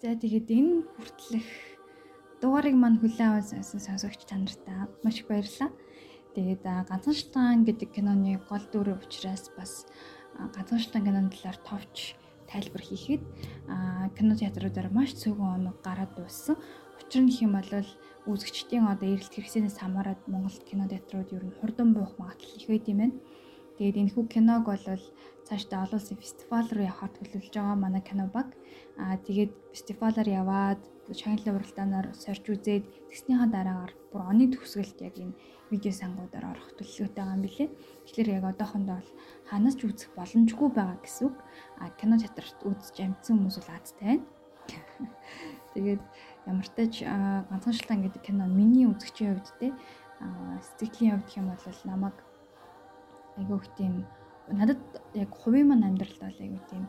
За тэгээд энэ хүртэлх дугаарыг мань хүлээн сонсон сонсогч та нартай маш их баярлалаа. Тэгээд ганцхан шалтгаан гэдэг киноны гол дүр учраас бас ганцхан шалтгаан киноны талаар товч тайлбар хийхэд кино театруудаар маш цөөхөн оног гараад дууссан. Учир нь хэм бол үзэгчдийн одоо эрэлт хэрэгсэнээс хамаарат Монгол кино театрууд ер нь хурдан буух магадлал их байд юм байна. Тэгээд энэ хүү киног бол цаашдаа олон улсын фестивал руу явахаар төлөвлөж байгаа манай кино баг. Аа тэгээд фестивалаар яваад шагналын уралдаанаар сорж үзээд тэгснийхаа дараагаар бүр оны төгсгөлд яг энэ видео сангуудаар орох төлөвлөгөөтэй байгаа юм билэ. Тэгэхээр яг одоохондоо бол ханаас ч үзэх боломжгүй байгаа гэсэн үг. А кино театрт үзэж амжсан хүмүүс бол азтай байна. Тэгээд ямар ч тач ганцхан шилтан гэдэг кино миний үзэгчийн хувьд те сэтгэлийн хувьд хэм бол намайг айгүйх тийм надад яг хувийн маань амьдралд бол айгүй тийм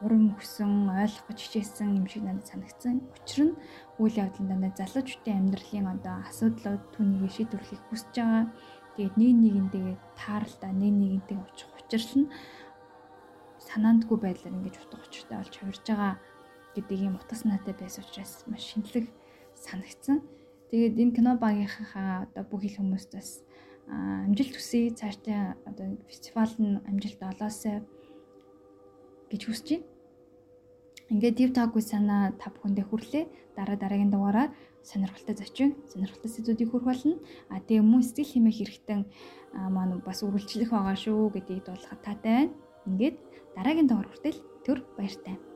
урам хөсөн, ойлгох хичээсэн юм шиг надад санагдсан. Учир нь үйл явдлын дандаа залуучуудын амьдралын одоо асуудлууд түүнийг шийдвэрлэхийг хүсэж байгаа. Тэгээд нэг нэгэнтэйгээ тааралтай, нэг нэгэнтэйгээ очих учрал нь санаандгүй байдлаар ингэж утга учиртай болж хувирж байгаа гэдэг юм утас наатай байсан учраас маш шинэлэг санагдсан. Тэгээд энэ кино багийнхаа одоо бүх их хүмүүстээс амжилт хүсье. Цаашдаа одоо фестивал нь амжилт олоосай гэж хүсэж байна. Ингээд Deep Talk-гүй санаа та бүхэндээ хүрлээ. Дараа дараагийн дугаараар сонирхолтой зочин, сонирхолтой сэдвүүдийг хүргэх болно. А тэгээ мөн сэтгэл хэмээх хэрэгтэн маань бас үргэлжлэх байгаа шүү гэдгийг дуулахад таатай байна. Ингээд дараагийн дугаар хүртэл төр баяртай.